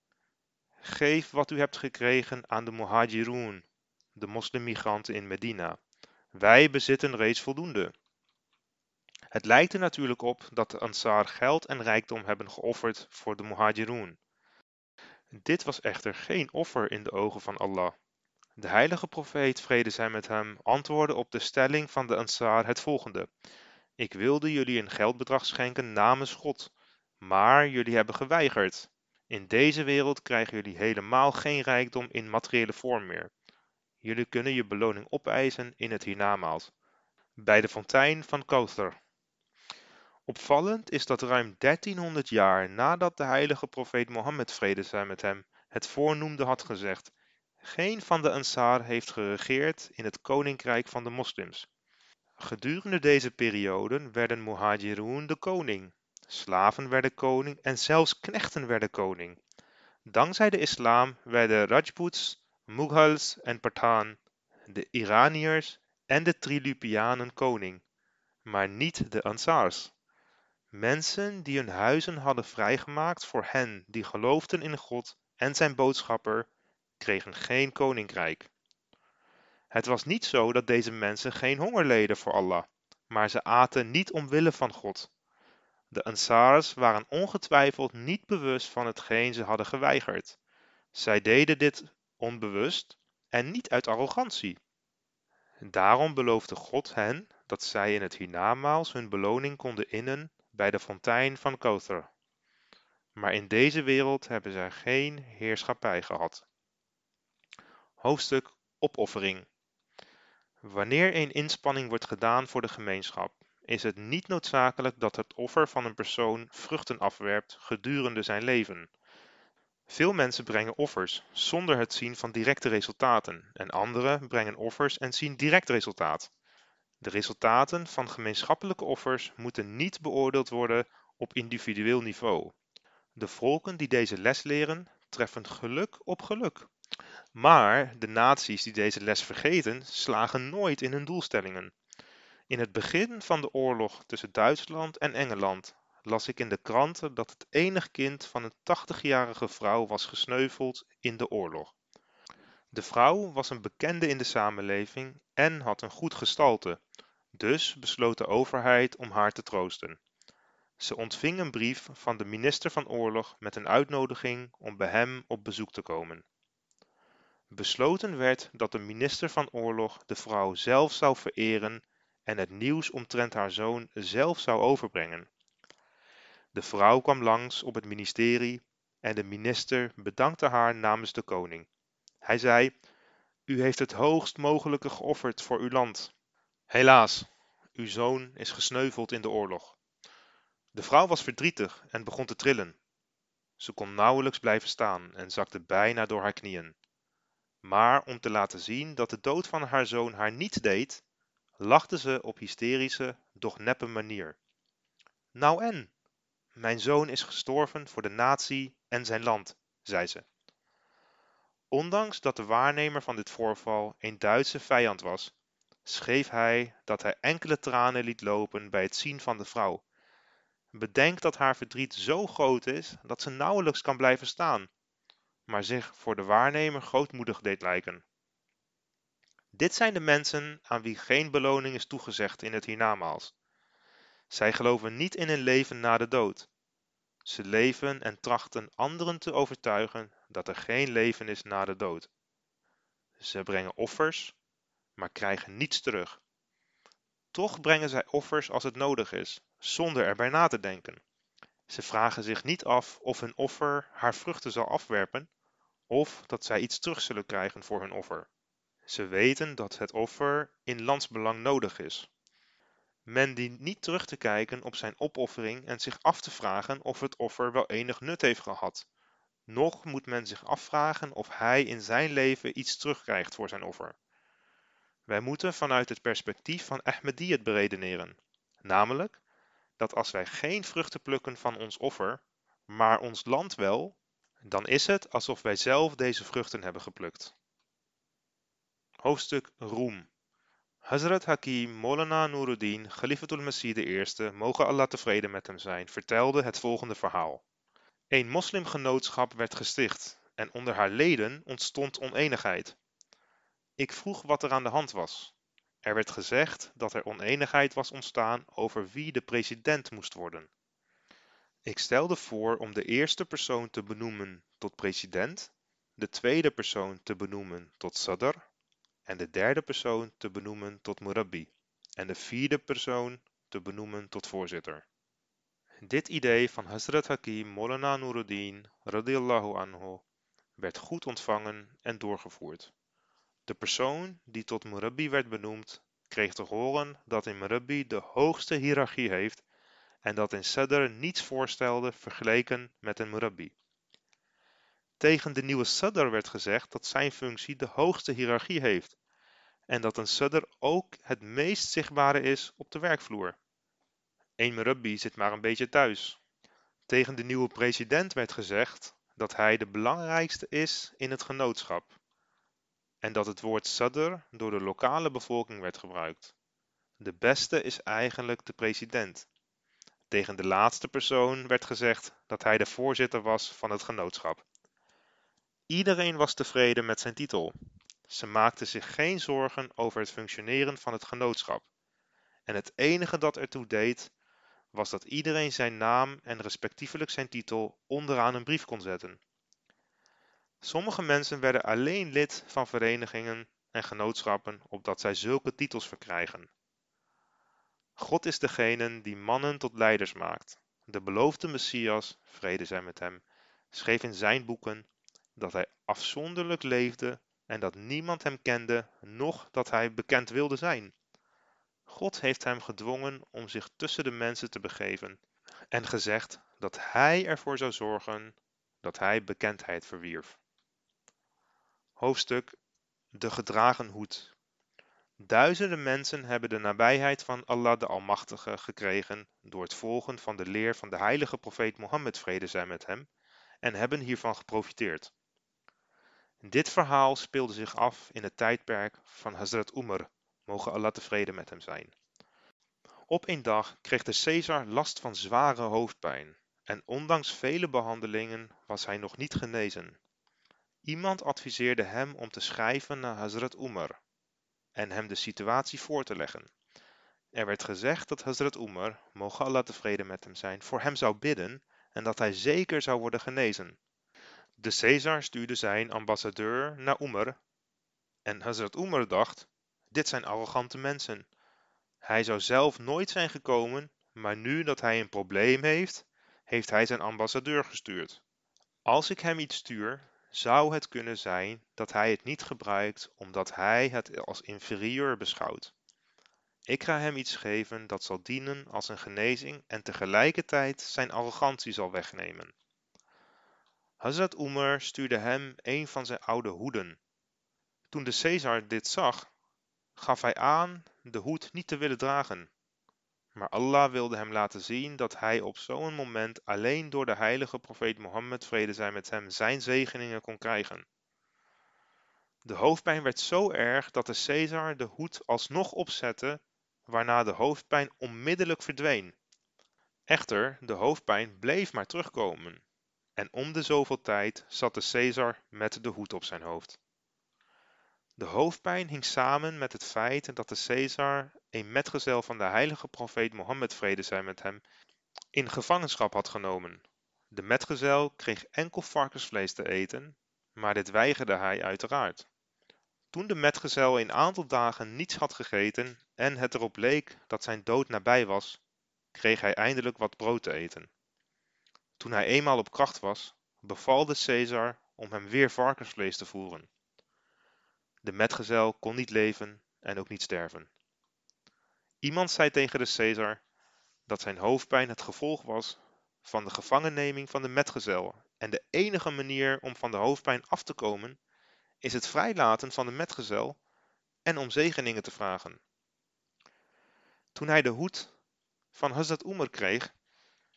geef wat u hebt gekregen aan de Muhajirun, de moslimmigranten in Medina. Wij bezitten reeds voldoende. Het lijkt er natuurlijk op dat de Ansar geld en rijkdom hebben geofferd voor de Muhajirun. Dit was echter geen offer in de ogen van Allah. De heilige profeet, vrede zij met hem, antwoordde op de stelling van de Ansar het volgende: Ik wilde jullie een geldbedrag schenken namens God, maar jullie hebben geweigerd. In deze wereld krijgen jullie helemaal geen rijkdom in materiële vorm meer. Jullie kunnen je beloning opeisen in het hiernamaals, bij de fontein van Kother. Opvallend is dat ruim 1300 jaar nadat de heilige profeet Mohammed vrede zij met hem het voornoemde had gezegd, geen van de Ansar heeft geregeerd in het koninkrijk van de moslims. Gedurende deze perioden werden Muhajirun de koning, slaven werden koning en zelfs knechten werden koning. Dankzij de islam werden Rajputs, Mughals en Pathan, de Iraniërs en de Trilupianen koning, maar niet de Ansars. Mensen die hun huizen hadden vrijgemaakt voor hen die geloofden in God en zijn boodschapper, kregen geen koninkrijk. Het was niet zo dat deze mensen geen honger leden voor Allah, maar ze aten niet omwille van God. De Ansars waren ongetwijfeld niet bewust van hetgeen ze hadden geweigerd. Zij deden dit onbewust en niet uit arrogantie. Daarom beloofde God hen dat zij in het hiernamaals hun beloning konden innen bij de fontein van Kother. Maar in deze wereld hebben zij geen heerschappij gehad. Hoofdstuk Opoffering. Wanneer een inspanning wordt gedaan voor de gemeenschap, is het niet noodzakelijk dat het offer van een persoon vruchten afwerpt gedurende zijn leven. Veel mensen brengen offers zonder het zien van directe resultaten en anderen brengen offers en zien direct resultaat. De resultaten van gemeenschappelijke offers moeten niet beoordeeld worden op individueel niveau. De volken die deze les leren, treffen geluk op geluk. Maar de naties die deze les vergeten, slagen nooit in hun doelstellingen. In het begin van de oorlog tussen Duitsland en Engeland las ik in de kranten dat het enig kind van een 80-jarige vrouw was gesneuveld in de oorlog. De vrouw was een bekende in de samenleving en had een goed gestalte, dus besloot de overheid om haar te troosten. Ze ontving een brief van de minister van Oorlog met een uitnodiging om bij hem op bezoek te komen. Besloten werd dat de minister van Oorlog de vrouw zelf zou vereren en het nieuws omtrent haar zoon zelf zou overbrengen. De vrouw kwam langs op het ministerie en de minister bedankte haar namens de koning. Hij zei: U heeft het hoogst mogelijke geofferd voor uw land. Helaas, uw zoon is gesneuveld in de oorlog. De vrouw was verdrietig en begon te trillen. Ze kon nauwelijks blijven staan en zakte bijna door haar knieën. Maar om te laten zien dat de dood van haar zoon haar niets deed, lachte ze op hysterische, doch neppe manier. Nou en? Mijn zoon is gestorven voor de natie en zijn land, zei ze. Ondanks dat de waarnemer van dit voorval een Duitse vijand was, schreef hij dat hij enkele tranen liet lopen bij het zien van de vrouw. Bedenk dat haar verdriet zo groot is dat ze nauwelijks kan blijven staan, maar zich voor de waarnemer grootmoedig deed lijken. Dit zijn de mensen aan wie geen beloning is toegezegd in het hiernamaals. Zij geloven niet in een leven na de dood. Ze leven en trachten anderen te overtuigen dat er geen leven is na de dood. Ze brengen offers, maar krijgen niets terug. Toch brengen zij offers als het nodig is, zonder erbij na te denken. Ze vragen zich niet af of hun offer haar vruchten zal afwerpen, of dat zij iets terug zullen krijgen voor hun offer. Ze weten dat het offer in landsbelang nodig is. Men dient niet terug te kijken op zijn opoffering en zich af te vragen of het offer wel enig nut heeft gehad. Nog moet men zich afvragen of hij in zijn leven iets terugkrijgt voor zijn offer. Wij moeten vanuit het perspectief van Ahmadiyyat beredeneren, namelijk dat als wij geen vruchten plukken van ons offer, maar ons land wel, dan is het alsof wij zelf deze vruchten hebben geplukt. Hoofdstuk Roem Hazrat Hakim Molana Nuruddin, Khalifatul Masih I, mogen Allah tevreden met hem zijn, vertelde het volgende verhaal. Een moslimgenootschap werd gesticht en onder haar leden ontstond oneenigheid. Ik vroeg wat er aan de hand was. Er werd gezegd dat er oneenigheid was ontstaan over wie de president moest worden. Ik stelde voor om de eerste persoon te benoemen tot president, de tweede persoon te benoemen tot sadr en de derde persoon te benoemen tot murabbi en de vierde persoon te benoemen tot voorzitter. Dit idee van Hazrat Hakim Molana Nuruddin radiyallahu anhu werd goed ontvangen en doorgevoerd. De persoon die tot murabbi werd benoemd, kreeg te horen dat een murabbi de hoogste hiërarchie heeft en dat een sadr niets voorstelde vergeleken met een murabbi. Tegen de nieuwe sadr werd gezegd dat zijn functie de hoogste hiërarchie heeft en dat een sadr ook het meest zichtbare is op de werkvloer. Een murabbi zit maar een beetje thuis. Tegen de nieuwe president werd gezegd dat hij de belangrijkste is in het genootschap en dat het woord sadr door de lokale bevolking werd gebruikt. De beste is eigenlijk de president. Tegen de laatste persoon werd gezegd dat hij de voorzitter was van het genootschap. Iedereen was tevreden met zijn titel. Ze maakten zich geen zorgen over het functioneren van het genootschap. En het enige dat ertoe deed, was dat iedereen zijn naam en respectievelijk zijn titel onderaan een brief kon zetten. Sommige mensen werden alleen lid van verenigingen en genootschappen opdat zij zulke titels verkrijgen. God is degene die mannen tot leiders maakt. De beloofde Messias, vrede zij met hem, schreef in zijn boeken dat hij afzonderlijk leefde en dat niemand hem kende, noch dat hij bekend wilde zijn. God heeft hem gedwongen om zich tussen de mensen te begeven en gezegd dat hij ervoor zou zorgen dat hij bekendheid verwierf. Hoofdstuk De gedragen hoed. Duizenden mensen hebben de nabijheid van Allah de Almachtige gekregen door het volgen van de leer van de heilige profeet Mohammed vrede zij met hem en hebben hiervan geprofiteerd. Dit verhaal speelde zich af in het tijdperk van Hazrat Umar, mogen Allah tevreden met hem zijn. Op een dag kreeg de Caesar last van zware hoofdpijn en ondanks vele behandelingen was hij nog niet genezen. Iemand adviseerde hem om te schrijven naar Hazrat Umar en hem de situatie voor te leggen. Er werd gezegd dat Hazrat Umar, mogen Allah tevreden met hem zijn, voor hem zou bidden en dat hij zeker zou worden genezen. De Caesar stuurde zijn ambassadeur naar Umar en Hazrat Umar dacht, dit zijn arrogante mensen. Hij zou zelf nooit zijn gekomen, maar nu dat hij een probleem heeft, heeft hij zijn ambassadeur gestuurd. Als ik hem iets stuur, zou het kunnen zijn dat hij het niet gebruikt omdat hij het als inferieur beschouwt. Ik ga hem iets geven dat zal dienen als een genezing en tegelijkertijd zijn arrogantie zal wegnemen. Hazrat Umar stuurde hem een van zijn oude hoeden. Toen de Caesar dit zag, gaf hij aan de hoed niet te willen dragen. Maar Allah wilde hem laten zien dat hij op zo'n moment alleen door de heilige profeet Mohammed vrede zij met hem zijn zegeningen kon krijgen. De hoofdpijn werd zo erg dat de Caesar de hoed alsnog opzette, waarna de hoofdpijn onmiddellijk verdween. Echter, de hoofdpijn bleef maar terugkomen, en om de zoveel tijd zat de Caesar met de hoed op zijn hoofd. De hoofdpijn hing samen met het feit dat de Caesar een metgezel van de heilige profeet Mohammed vrede zij met hem in gevangenschap had genomen. De metgezel kreeg enkel varkensvlees te eten, maar dit weigerde hij uiteraard. Toen de metgezel een aantal dagen niets had gegeten en het erop leek dat zijn dood nabij was, kreeg hij eindelijk wat brood te eten. Toen hij eenmaal op kracht was, beval de Caesar om hem weer varkensvlees te voeren. De metgezel kon niet leven en ook niet sterven. Iemand zei tegen de Caesar dat zijn hoofdpijn het gevolg was van de gevangenneming van de metgezel en de enige manier om van de hoofdpijn af te komen is het vrijlaten van de metgezel en om zegeningen te vragen. Toen hij de hoed van Hazrat Umar kreeg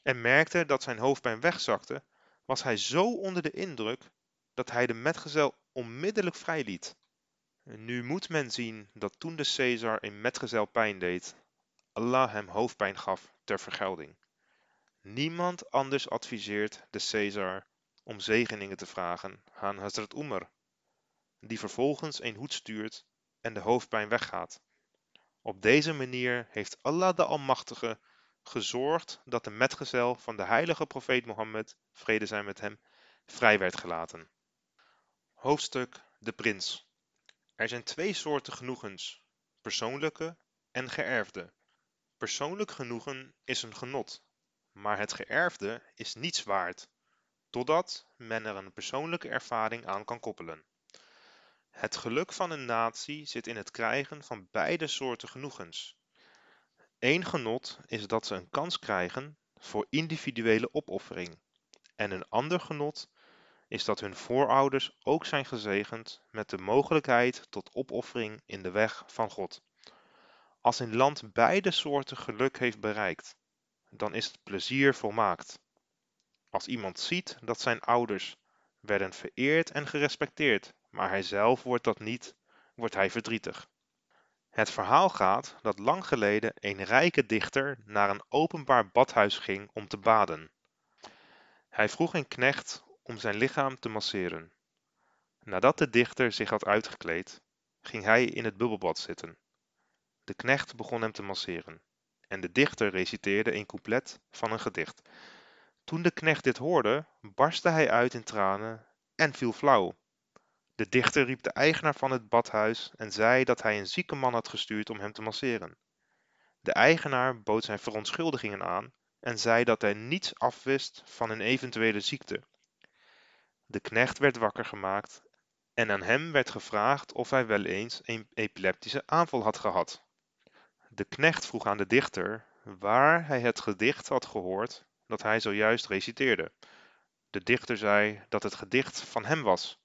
en merkte dat zijn hoofdpijn wegzakte, was hij zo onder de indruk dat hij de metgezel onmiddellijk vrijliet. Nu moet men zien dat toen de Caesar een metgezel pijn deed, Allah hem hoofdpijn gaf ter vergelding. Niemand anders adviseert de Caesar om zegeningen te vragen aan Hazrat Umar, die vervolgens een hoed stuurt en de hoofdpijn weggaat. Op deze manier heeft Allah de Almachtige gezorgd dat de metgezel van de heilige profeet Mohammed, vrede zij met hem, vrij werd gelaten. Hoofdstuk De Prins er zijn twee soorten genoegens: persoonlijke en geërfde. Persoonlijk genoegen is een genot, maar het geërfde is niets waard, totdat men er een persoonlijke ervaring aan kan koppelen. Het geluk van een natie zit in het krijgen van beide soorten genoegens. Eén genot is dat ze een kans krijgen voor individuele opoffering, en een ander genot is dat hun voorouders ook zijn gezegend met de mogelijkheid tot opoffering in de weg van God. Als een land beide soorten geluk heeft bereikt, dan is het plezier volmaakt. Als iemand ziet dat zijn ouders werden vereerd en gerespecteerd, maar hij zelf wordt dat niet, wordt hij verdrietig. Het verhaal gaat dat lang geleden een rijke dichter naar een openbaar badhuis ging om te baden. Hij vroeg een knecht om zijn lichaam te masseren. Nadat de dichter zich had uitgekleed, ging hij in het bubbelbad zitten. De knecht begon hem te masseren en de dichter reciteerde een couplet van een gedicht. Toen de knecht dit hoorde, barstte hij uit in tranen en viel flauw. De dichter riep de eigenaar van het badhuis en zei dat hij een zieke man had gestuurd om hem te masseren. De eigenaar bood zijn verontschuldigingen aan en zei dat hij niets afwist van een eventuele ziekte de knecht werd wakker gemaakt en aan hem werd gevraagd of hij wel eens een epileptische aanval had gehad. De knecht vroeg aan de dichter waar hij het gedicht had gehoord dat hij zojuist reciteerde. De dichter zei dat het gedicht van hem was.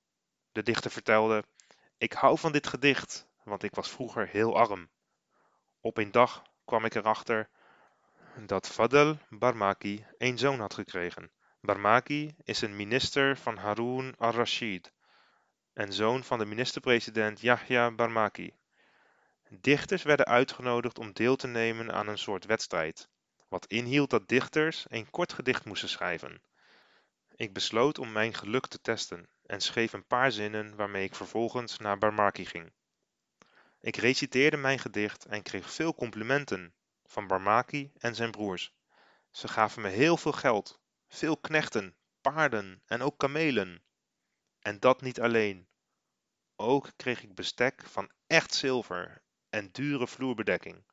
De dichter vertelde: Ik hou van dit gedicht, want ik was vroeger heel arm. Op een dag kwam ik erachter dat Fadel Barmaki een zoon had gekregen. Barmaki is een minister van Harun al-Rashid en zoon van de minister-president Yahya Barmaki. Dichters werden uitgenodigd om deel te nemen aan een soort wedstrijd, wat inhield dat dichters een kort gedicht moesten schrijven. Ik besloot om mijn geluk te testen en schreef een paar zinnen waarmee ik vervolgens naar Barmaki ging. Ik reciteerde mijn gedicht en kreeg veel complimenten van Barmaki en zijn broers. Ze gaven me heel veel geld, veel knechten, paarden en ook kamelen. En dat niet alleen. Ook kreeg ik bestek van echt zilver en dure vloerbedekking.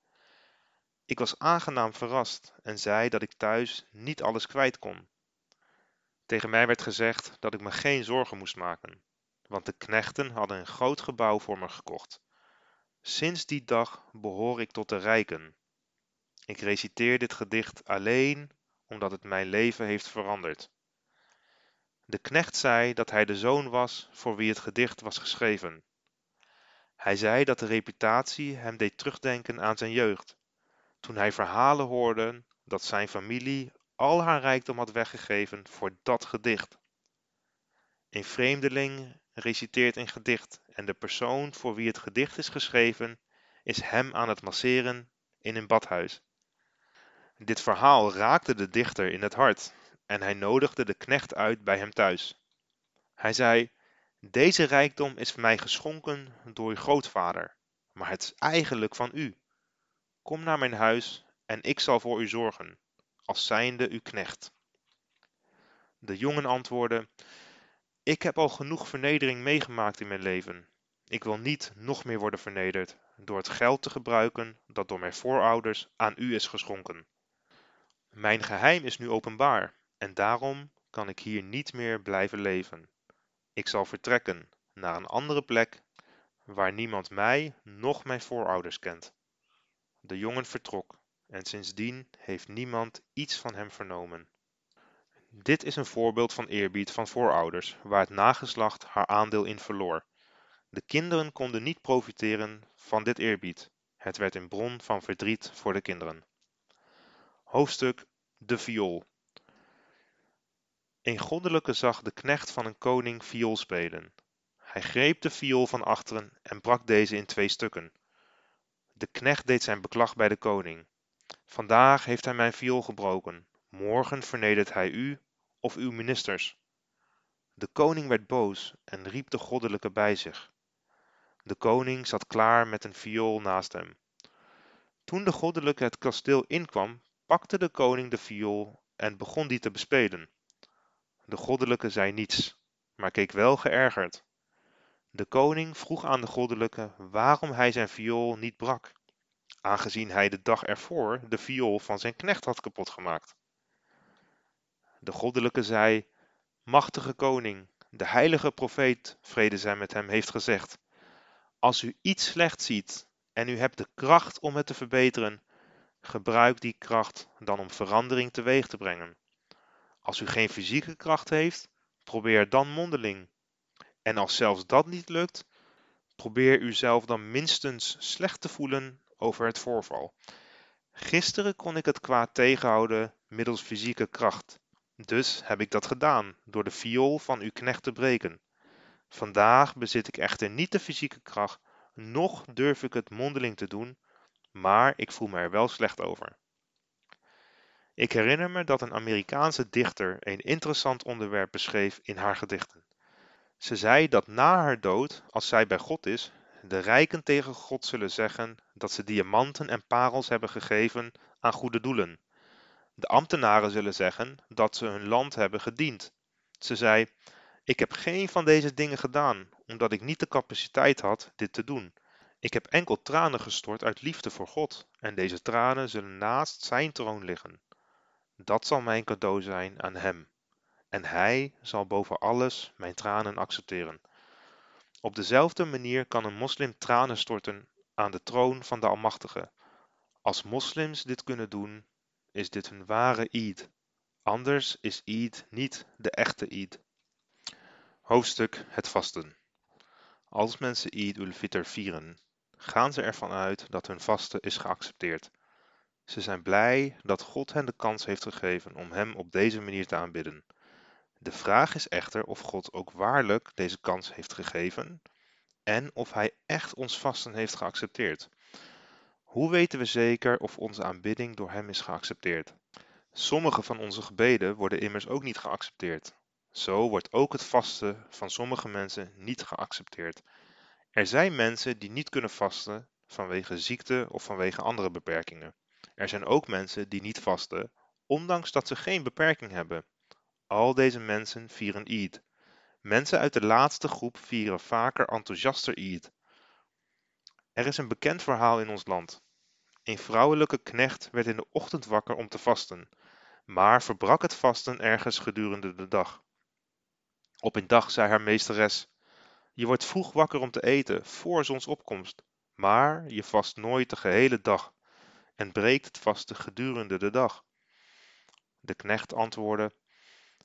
Ik was aangenaam verrast en zei dat ik thuis niet alles kwijt kon. Tegen mij werd gezegd dat ik me geen zorgen moest maken, want de knechten hadden een groot gebouw voor me gekocht. Sinds die dag behoor ik tot de rijken. Ik reciteer dit gedicht alleen omdat het mijn leven heeft veranderd. De knecht zei dat hij de zoon was voor wie het gedicht was geschreven. Hij zei dat de reputatie hem deed terugdenken aan zijn jeugd, toen hij verhalen hoorde dat zijn familie al haar rijkdom had weggegeven voor dat gedicht. Een vreemdeling reciteert een gedicht en de persoon voor wie het gedicht is geschreven is hem aan het masseren in een badhuis. Dit verhaal raakte de dichter in het hart en hij nodigde de knecht uit bij hem thuis. Hij zei: Deze rijkdom is mij geschonken door uw grootvader, maar het is eigenlijk van u. Kom naar mijn huis en ik zal voor u zorgen, als zijnde uw knecht. De jongen antwoordde: Ik heb al genoeg vernedering meegemaakt in mijn leven. Ik wil niet nog meer worden vernederd door het geld te gebruiken dat door mijn voorouders aan u is geschonken. Mijn geheim is nu openbaar en daarom kan ik hier niet meer blijven leven. Ik zal vertrekken naar een andere plek waar niemand mij noch mijn voorouders kent. De jongen vertrok en sindsdien heeft niemand iets van hem vernomen. Dit is een voorbeeld van eerbied van voorouders, waar het nageslacht haar aandeel in verloor. De kinderen konden niet profiteren van dit eerbied. Het werd een bron van verdriet voor de kinderen. Hoofdstuk De viool. Een goddelijke zag de knecht van een koning viool spelen. Hij greep de viool van achteren en brak deze in twee stukken. De knecht deed zijn beklag bij de koning. Vandaag heeft hij mijn viool gebroken, morgen vernedert hij u of uw ministers. De koning werd boos en riep de goddelijke bij zich. De koning zat klaar met een viool naast hem. Toen de goddelijke het kasteel inkwam, pakte de koning de viool en begon die te bespelen. De goddelijke zei niets, maar keek wel geërgerd. De koning vroeg aan de goddelijke waarom hij zijn viool niet brak, aangezien hij de dag ervoor de viool van zijn knecht had kapotgemaakt. De goddelijke zei: Machtige koning, de heilige profeet, vrede zij met hem, heeft gezegd: Als u iets slecht ziet en u hebt de kracht om het te verbeteren, gebruik die kracht dan om verandering teweeg te brengen. Als u geen fysieke kracht heeft, probeer dan mondeling. En als zelfs dat niet lukt, probeer uzelf dan minstens slecht te voelen over het voorval. Gisteren kon ik het kwaad tegenhouden middels fysieke kracht. Dus heb ik dat gedaan door de viool van uw knecht te breken. Vandaag bezit ik echter niet de fysieke kracht, noch durf ik het mondeling te doen, maar ik voel me er wel slecht over. Ik herinner me dat een Amerikaanse dichter een interessant onderwerp beschreef in haar gedichten. Ze zei dat na haar dood, als zij bij God is, de rijken tegen God zullen zeggen dat ze diamanten en parels hebben gegeven aan goede doelen. De ambtenaren zullen zeggen dat ze hun land hebben gediend. Ze zei: Ik heb geen van deze dingen gedaan, omdat ik niet de capaciteit had dit te doen. Ik heb enkel tranen gestort uit liefde voor God, en deze tranen zullen naast zijn troon liggen. Dat zal mijn cadeau zijn aan Hem, en Hij zal boven alles mijn tranen accepteren. Op dezelfde manier kan een moslim tranen storten aan de troon van de Almachtige. Als moslims dit kunnen doen, is dit hun ware Eid. Anders is Eid niet de echte Eid. Hoofdstuk Het vasten. Als mensen Eid ul-Fitr vieren, gaan ze ervan uit dat hun vasten is geaccepteerd. Ze zijn blij dat God hen de kans heeft gegeven om Hem op deze manier te aanbidden. De vraag is echter of God ook waarlijk deze kans heeft gegeven en of Hij echt ons vasten heeft geaccepteerd. Hoe weten we zeker of onze aanbidding door Hem is geaccepteerd? Sommige van onze gebeden worden immers ook niet geaccepteerd. Zo wordt ook het vasten van sommige mensen niet geaccepteerd. Er zijn mensen die niet kunnen vasten vanwege ziekte of vanwege andere beperkingen. Er zijn ook mensen die niet vasten, ondanks dat ze geen beperking hebben. Al deze mensen vieren Eid. Mensen uit de laatste groep vieren vaker enthousiaster Eid. Er is een bekend verhaal in ons land. Een vrouwelijke knecht werd in de ochtend wakker om te vasten, maar verbrak het vasten ergens gedurende de dag. Op een dag zei haar meesteres: Je wordt vroeg wakker om te eten, voor zonsopkomst, maar je vast nooit de gehele dag en breekt het vasten gedurende de dag. De knecht antwoordde: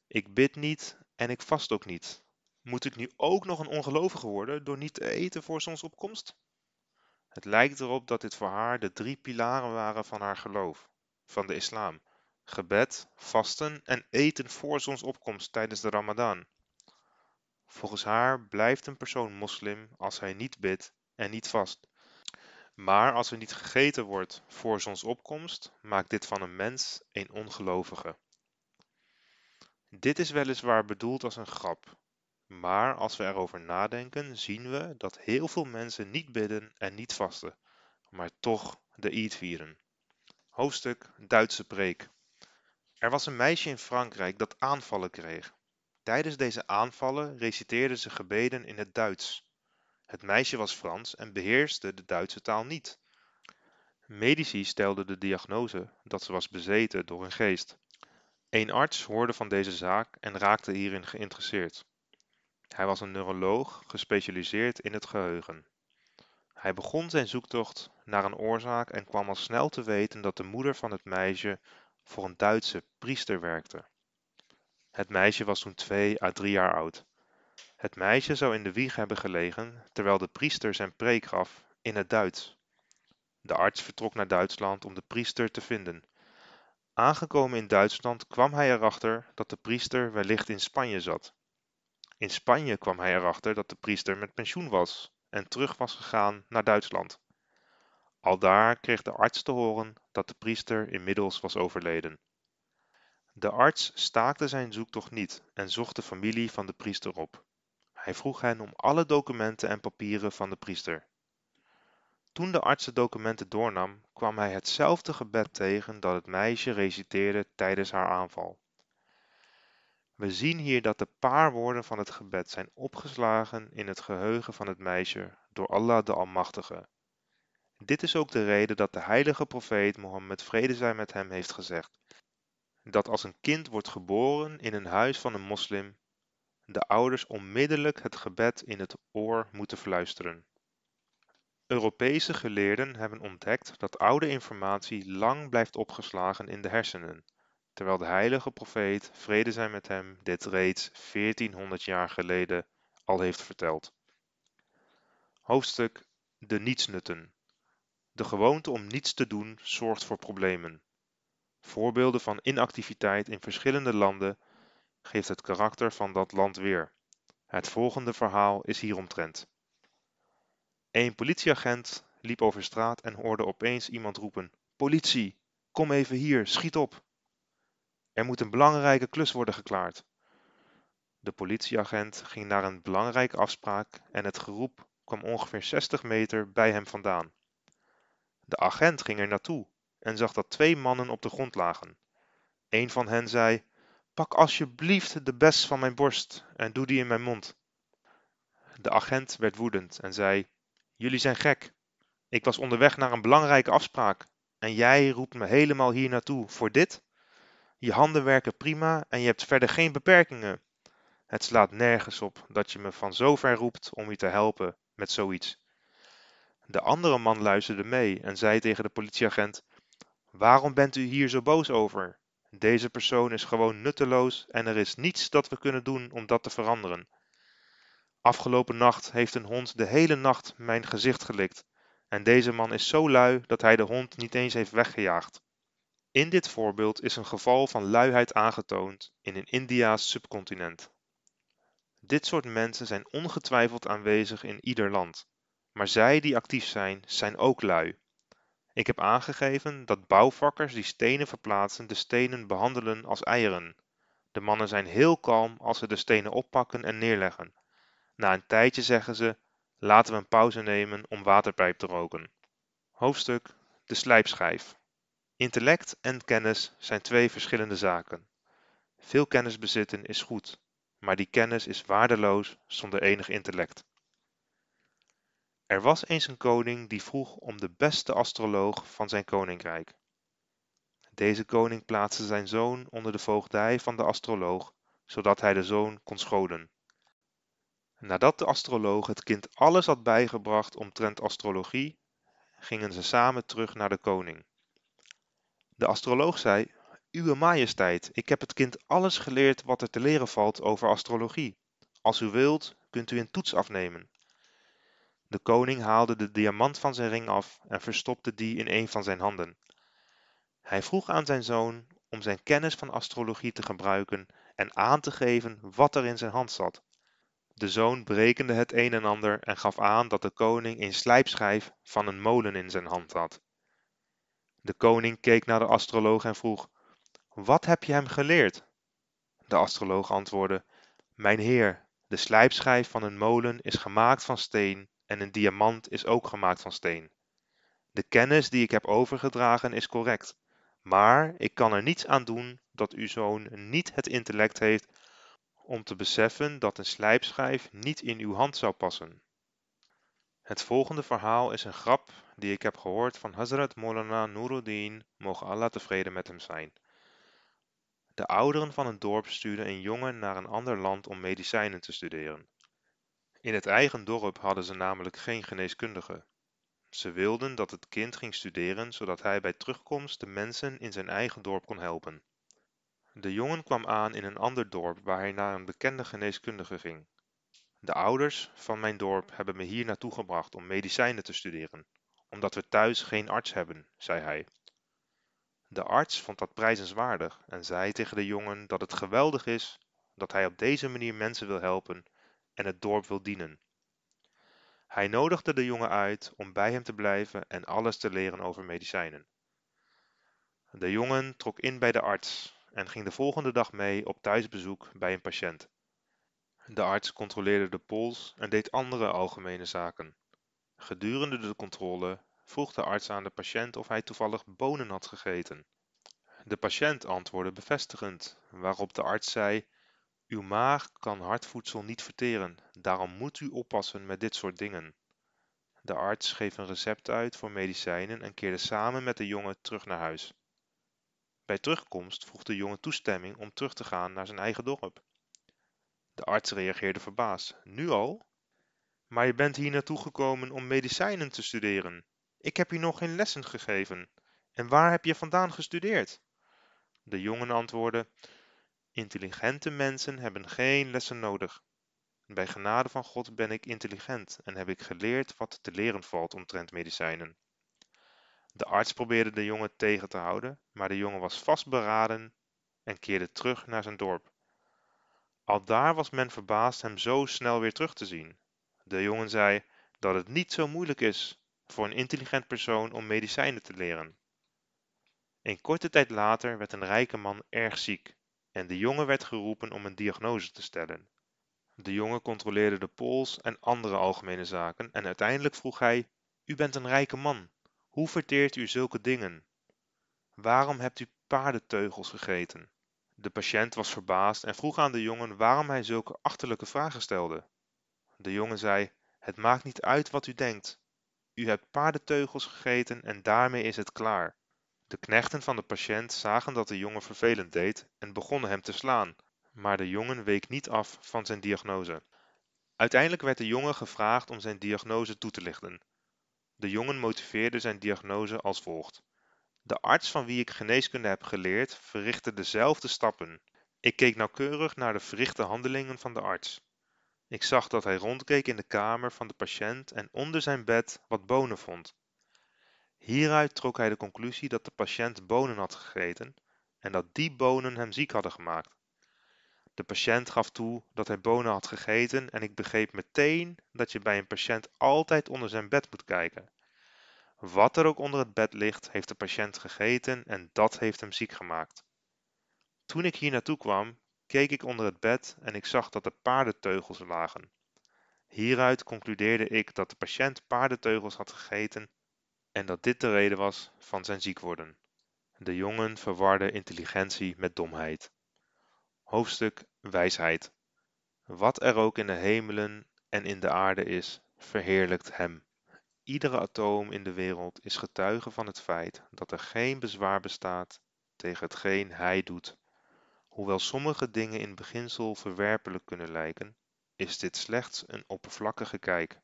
Ik bid niet en ik vast ook niet. Moet ik nu ook nog een ongelovige worden door niet te eten voor zonsopkomst? Het lijkt erop dat dit voor haar de drie pilaren waren van haar geloof, van de islam: gebed, vasten en eten voor zonsopkomst tijdens de Ramadan. Volgens haar blijft een persoon moslim als hij niet bidt en niet vast. Maar als er niet gegeten wordt voor zonsopkomst, maakt dit van een mens een ongelovige. Dit is weliswaar bedoeld als een grap, maar als we erover nadenken, zien we dat heel veel mensen niet bidden en niet vasten, maar toch de Eid vieren. Hoofdstuk Duitse preek. Er was een meisje in Frankrijk dat aanvallen kreeg. Tijdens deze aanvallen reciteerde ze gebeden in het Duits. Het meisje was Frans en beheerste de Duitse taal niet. Medici stelden de diagnose dat ze was bezeten door een geest. Een arts hoorde van deze zaak en raakte hierin geïnteresseerd. Hij was een neuroloog gespecialiseerd in het geheugen. Hij begon zijn zoektocht naar een oorzaak en kwam al snel te weten dat de moeder van het meisje voor een Duitse priester werkte. Het meisje was toen twee à drie jaar oud. Het meisje zou in de wieg hebben gelegen terwijl de priester zijn preek gaf in het Duits. De arts vertrok naar Duitsland om de priester te vinden. Aangekomen in Duitsland kwam hij erachter dat de priester wellicht in Spanje zat. In Spanje kwam hij erachter dat de priester met pensioen was en terug was gegaan naar Duitsland. Aldaar kreeg de arts te horen dat de priester inmiddels was overleden. De arts staakte zijn zoektocht niet en zocht de familie van de priester op. Hij vroeg hen om alle documenten en papieren van de priester. Toen de arts de documenten doornam, kwam hij hetzelfde gebed tegen dat het meisje reciteerde tijdens haar aanval. We zien hier dat de paar woorden van het gebed zijn opgeslagen in het geheugen van het meisje door Allah de Almachtige. Dit is ook de reden dat de heilige profeet Mohammed vrede zij met hem heeft gezegd dat als een kind wordt geboren in een huis van een moslim, de ouders onmiddellijk het gebed in het oor moeten fluisteren. Europese geleerden hebben ontdekt dat oude informatie lang blijft opgeslagen in de hersenen, terwijl de heilige profeet, vrede zij met hem, dit reeds 1400 jaar geleden al heeft verteld. Hoofdstuk De nietsnutten. De gewoonte om niets te doen zorgt voor problemen. Voorbeelden van inactiviteit in verschillende landen geeft het karakter van dat land weer. Het volgende verhaal is hieromtrent. Een politieagent liep over straat en hoorde opeens iemand roepen: Politie, kom even hier, schiet op. Er moet een belangrijke klus worden geklaard. De politieagent ging naar een belangrijke afspraak en het geroep kwam ongeveer 60 meter bij hem vandaan. De agent ging er naartoe en zag dat twee mannen op de grond lagen. Een van hen zei: Pak alsjeblieft de bes van mijn borst en doe die in mijn mond. De agent werd woedend en zei: Jullie zijn gek. Ik was onderweg naar een belangrijke afspraak en jij roept me helemaal hier naartoe voor dit? Je handen werken prima en je hebt verder geen beperkingen. Het slaat nergens op dat je me van zo ver roept om je te helpen met zoiets. De andere man luisterde mee en zei tegen de politieagent: Waarom bent u hier zo boos over? Deze persoon is gewoon nutteloos en er is niets dat we kunnen doen om dat te veranderen. Afgelopen nacht heeft een hond de hele nacht mijn gezicht gelikt en deze man is zo lui dat hij de hond niet eens heeft weggejaagd. In dit voorbeeld is een geval van luiheid aangetoond in een Indiaas subcontinent. Dit soort mensen zijn ongetwijfeld aanwezig in ieder land, maar zij die actief zijn, zijn ook lui. Ik heb aangegeven dat bouwvakkers die stenen verplaatsen de stenen behandelen als eieren. De mannen zijn heel kalm als ze de stenen oppakken en neerleggen. Na een tijdje zeggen ze: laten we een pauze nemen om waterpijp te roken. Hoofdstuk De slijpschijf. Intellect en kennis zijn twee verschillende zaken. Veel kennis bezitten is goed, maar die kennis is waardeloos zonder enig intellect. Er was eens een koning die vroeg om de beste astroloog van zijn koninkrijk. Deze koning plaatste zijn zoon onder de voogdij van de astroloog, zodat hij de zoon kon scholen. Nadat de astroloog het kind alles had bijgebracht omtrent astrologie, gingen ze samen terug naar de koning. De astroloog zei: Uwe majesteit, ik heb het kind alles geleerd wat er te leren valt over astrologie. Als u wilt, kunt u een toets afnemen. De koning haalde de diamant van zijn ring af en verstopte die in een van zijn handen. Hij vroeg aan zijn zoon om zijn kennis van astrologie te gebruiken en aan te geven wat er in zijn hand zat. De zoon berekende het een en ander en gaf aan dat de koning een slijpschijf van een molen in zijn hand had. De koning keek naar de astroloog en vroeg: Wat heb je hem geleerd? De astroloog antwoordde: Mijn heer, de slijpschijf van een molen is gemaakt van steen en een diamant is ook gemaakt van steen. De kennis die ik heb overgedragen is correct, maar ik kan er niets aan doen dat uw zoon niet het intellect heeft om te beseffen dat een slijpschijf niet in uw hand zou passen. Het volgende verhaal is een grap die ik heb gehoord van Hazrat Molana Nuruddin, mogen Allah tevreden met hem zijn. De ouderen van een dorp stuurden een jongen naar een ander land om medicijnen te studeren. In het eigen dorp hadden ze namelijk geen geneeskundige. Ze wilden dat het kind ging studeren zodat hij bij terugkomst de mensen in zijn eigen dorp kon helpen. De jongen kwam aan in een ander dorp waar hij naar een bekende geneeskundige ging. De ouders van mijn dorp hebben me hier naartoe gebracht om medicijnen te studeren, omdat we thuis geen arts hebben, zei hij. De arts vond dat prijzenswaardig en zei tegen de jongen dat het geweldig is dat hij op deze manier mensen wil helpen en het dorp wil dienen. Hij nodigde de jongen uit om bij hem te blijven en alles te leren over medicijnen. De jongen trok in bij de arts en ging de volgende dag mee op thuisbezoek bij een patiënt. De arts controleerde de pols en deed andere algemene zaken. Gedurende de controle vroeg de arts aan de patiënt of hij toevallig bonen had gegeten. De patiënt antwoordde bevestigend, waarop de arts zei: Uw maag kan hardvoedsel niet verteren, daarom moet u oppassen met dit soort dingen. De arts geef een recept uit voor medicijnen en keerde samen met de jongen terug naar huis. Bij terugkomst vroeg de jongen toestemming om terug te gaan naar zijn eigen dorp. De arts reageerde verbaasd. Nu al? Maar je bent hier naartoe gekomen om medicijnen te studeren. Ik heb je nog geen lessen gegeven. En waar heb je vandaan gestudeerd? De jongen antwoordde: Intelligente mensen hebben geen lessen nodig. Bij genade van God ben ik intelligent en heb ik geleerd wat te leren valt omtrent medicijnen. De arts probeerde de jongen tegen te houden, maar de jongen was vastberaden en keerde terug naar zijn dorp. Aldaar was men verbaasd hem zo snel weer terug te zien. De jongen zei dat het niet zo moeilijk is voor een intelligent persoon om medicijnen te leren. Een korte tijd later werd een rijke man erg ziek en de jongen werd geroepen om een diagnose te stellen. De jongen controleerde de pols en andere algemene zaken en uiteindelijk vroeg hij: U bent een rijke man. Hoe verteert u zulke dingen? Waarom hebt u paardenteugels gegeten? De patiënt was verbaasd en vroeg aan de jongen waarom hij zulke achterlijke vragen stelde. De jongen zei: Het maakt niet uit wat u denkt. U hebt paardenteugels gegeten en daarmee is het klaar. De knechten van de patiënt zagen dat de jongen vervelend deed en begonnen hem te slaan, maar de jongen week niet af van zijn diagnose. Uiteindelijk werd de jongen gevraagd om zijn diagnose toe te lichten. De jongen motiveerde zijn diagnose als volgt: De arts van wie ik geneeskunde heb geleerd verrichtte dezelfde stappen. Ik keek nauwkeurig naar de verrichte handelingen van de arts. Ik zag dat hij rondkeek in de kamer van de patiënt en onder zijn bed wat bonen vond. Hieruit trok hij de conclusie dat de patiënt bonen had gegeten en dat die bonen hem ziek hadden gemaakt. De patiënt gaf toe dat hij bonen had gegeten en ik begreep meteen dat je bij een patiënt altijd onder zijn bed moet kijken. Wat er ook onder het bed ligt, heeft de patiënt gegeten en dat heeft hem ziek gemaakt. Toen ik hier naartoe kwam, keek ik onder het bed en ik zag dat er paardenteugels lagen. Hieruit concludeerde ik dat de patiënt paardenteugels had gegeten en dat dit de reden was van zijn ziek worden. De jongen verwarde intelligentie met domheid. Hoofdstuk Wijsheid. Wat er ook in de hemelen en in de aarde is, verheerlijkt hem. Iedere atoom in de wereld is getuige van het feit dat er geen bezwaar bestaat tegen hetgeen hij doet. Hoewel sommige dingen in beginsel verwerpelijk kunnen lijken, is dit slechts een oppervlakkige kijk.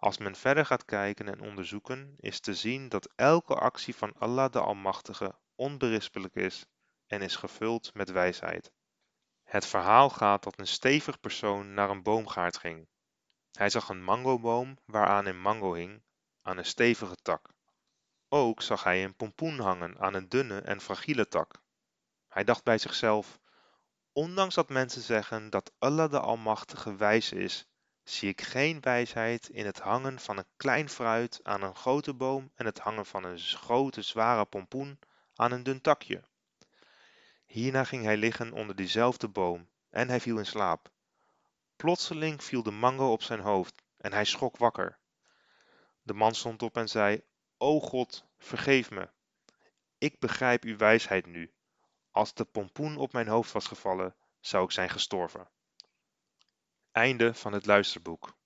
Als men verder gaat kijken en onderzoeken, is te zien dat elke actie van Allah de Almachtige onberispelijk is en is gevuld met wijsheid. Het verhaal gaat dat een stevig persoon naar een boomgaard ging. Hij zag een mangoboom waaraan een mango hing, aan een stevige tak. Ook zag hij een pompoen hangen aan een dunne en fragiele tak. Hij dacht bij zichzelf: Ondanks dat mensen zeggen dat Allah de Almachtige wijs is, zie ik geen wijsheid in het hangen van een klein fruit aan een grote boom en het hangen van een grote zware pompoen aan een dun takje. Hierna ging hij liggen onder diezelfde boom en hij viel in slaap. Plotseling viel de mango op zijn hoofd en hij schrok wakker. De man stond op en zei: O God, vergeef me. Ik begrijp uw wijsheid nu. Als de pompoen op mijn hoofd was gevallen, zou ik zijn gestorven. Einde van het luisterboek.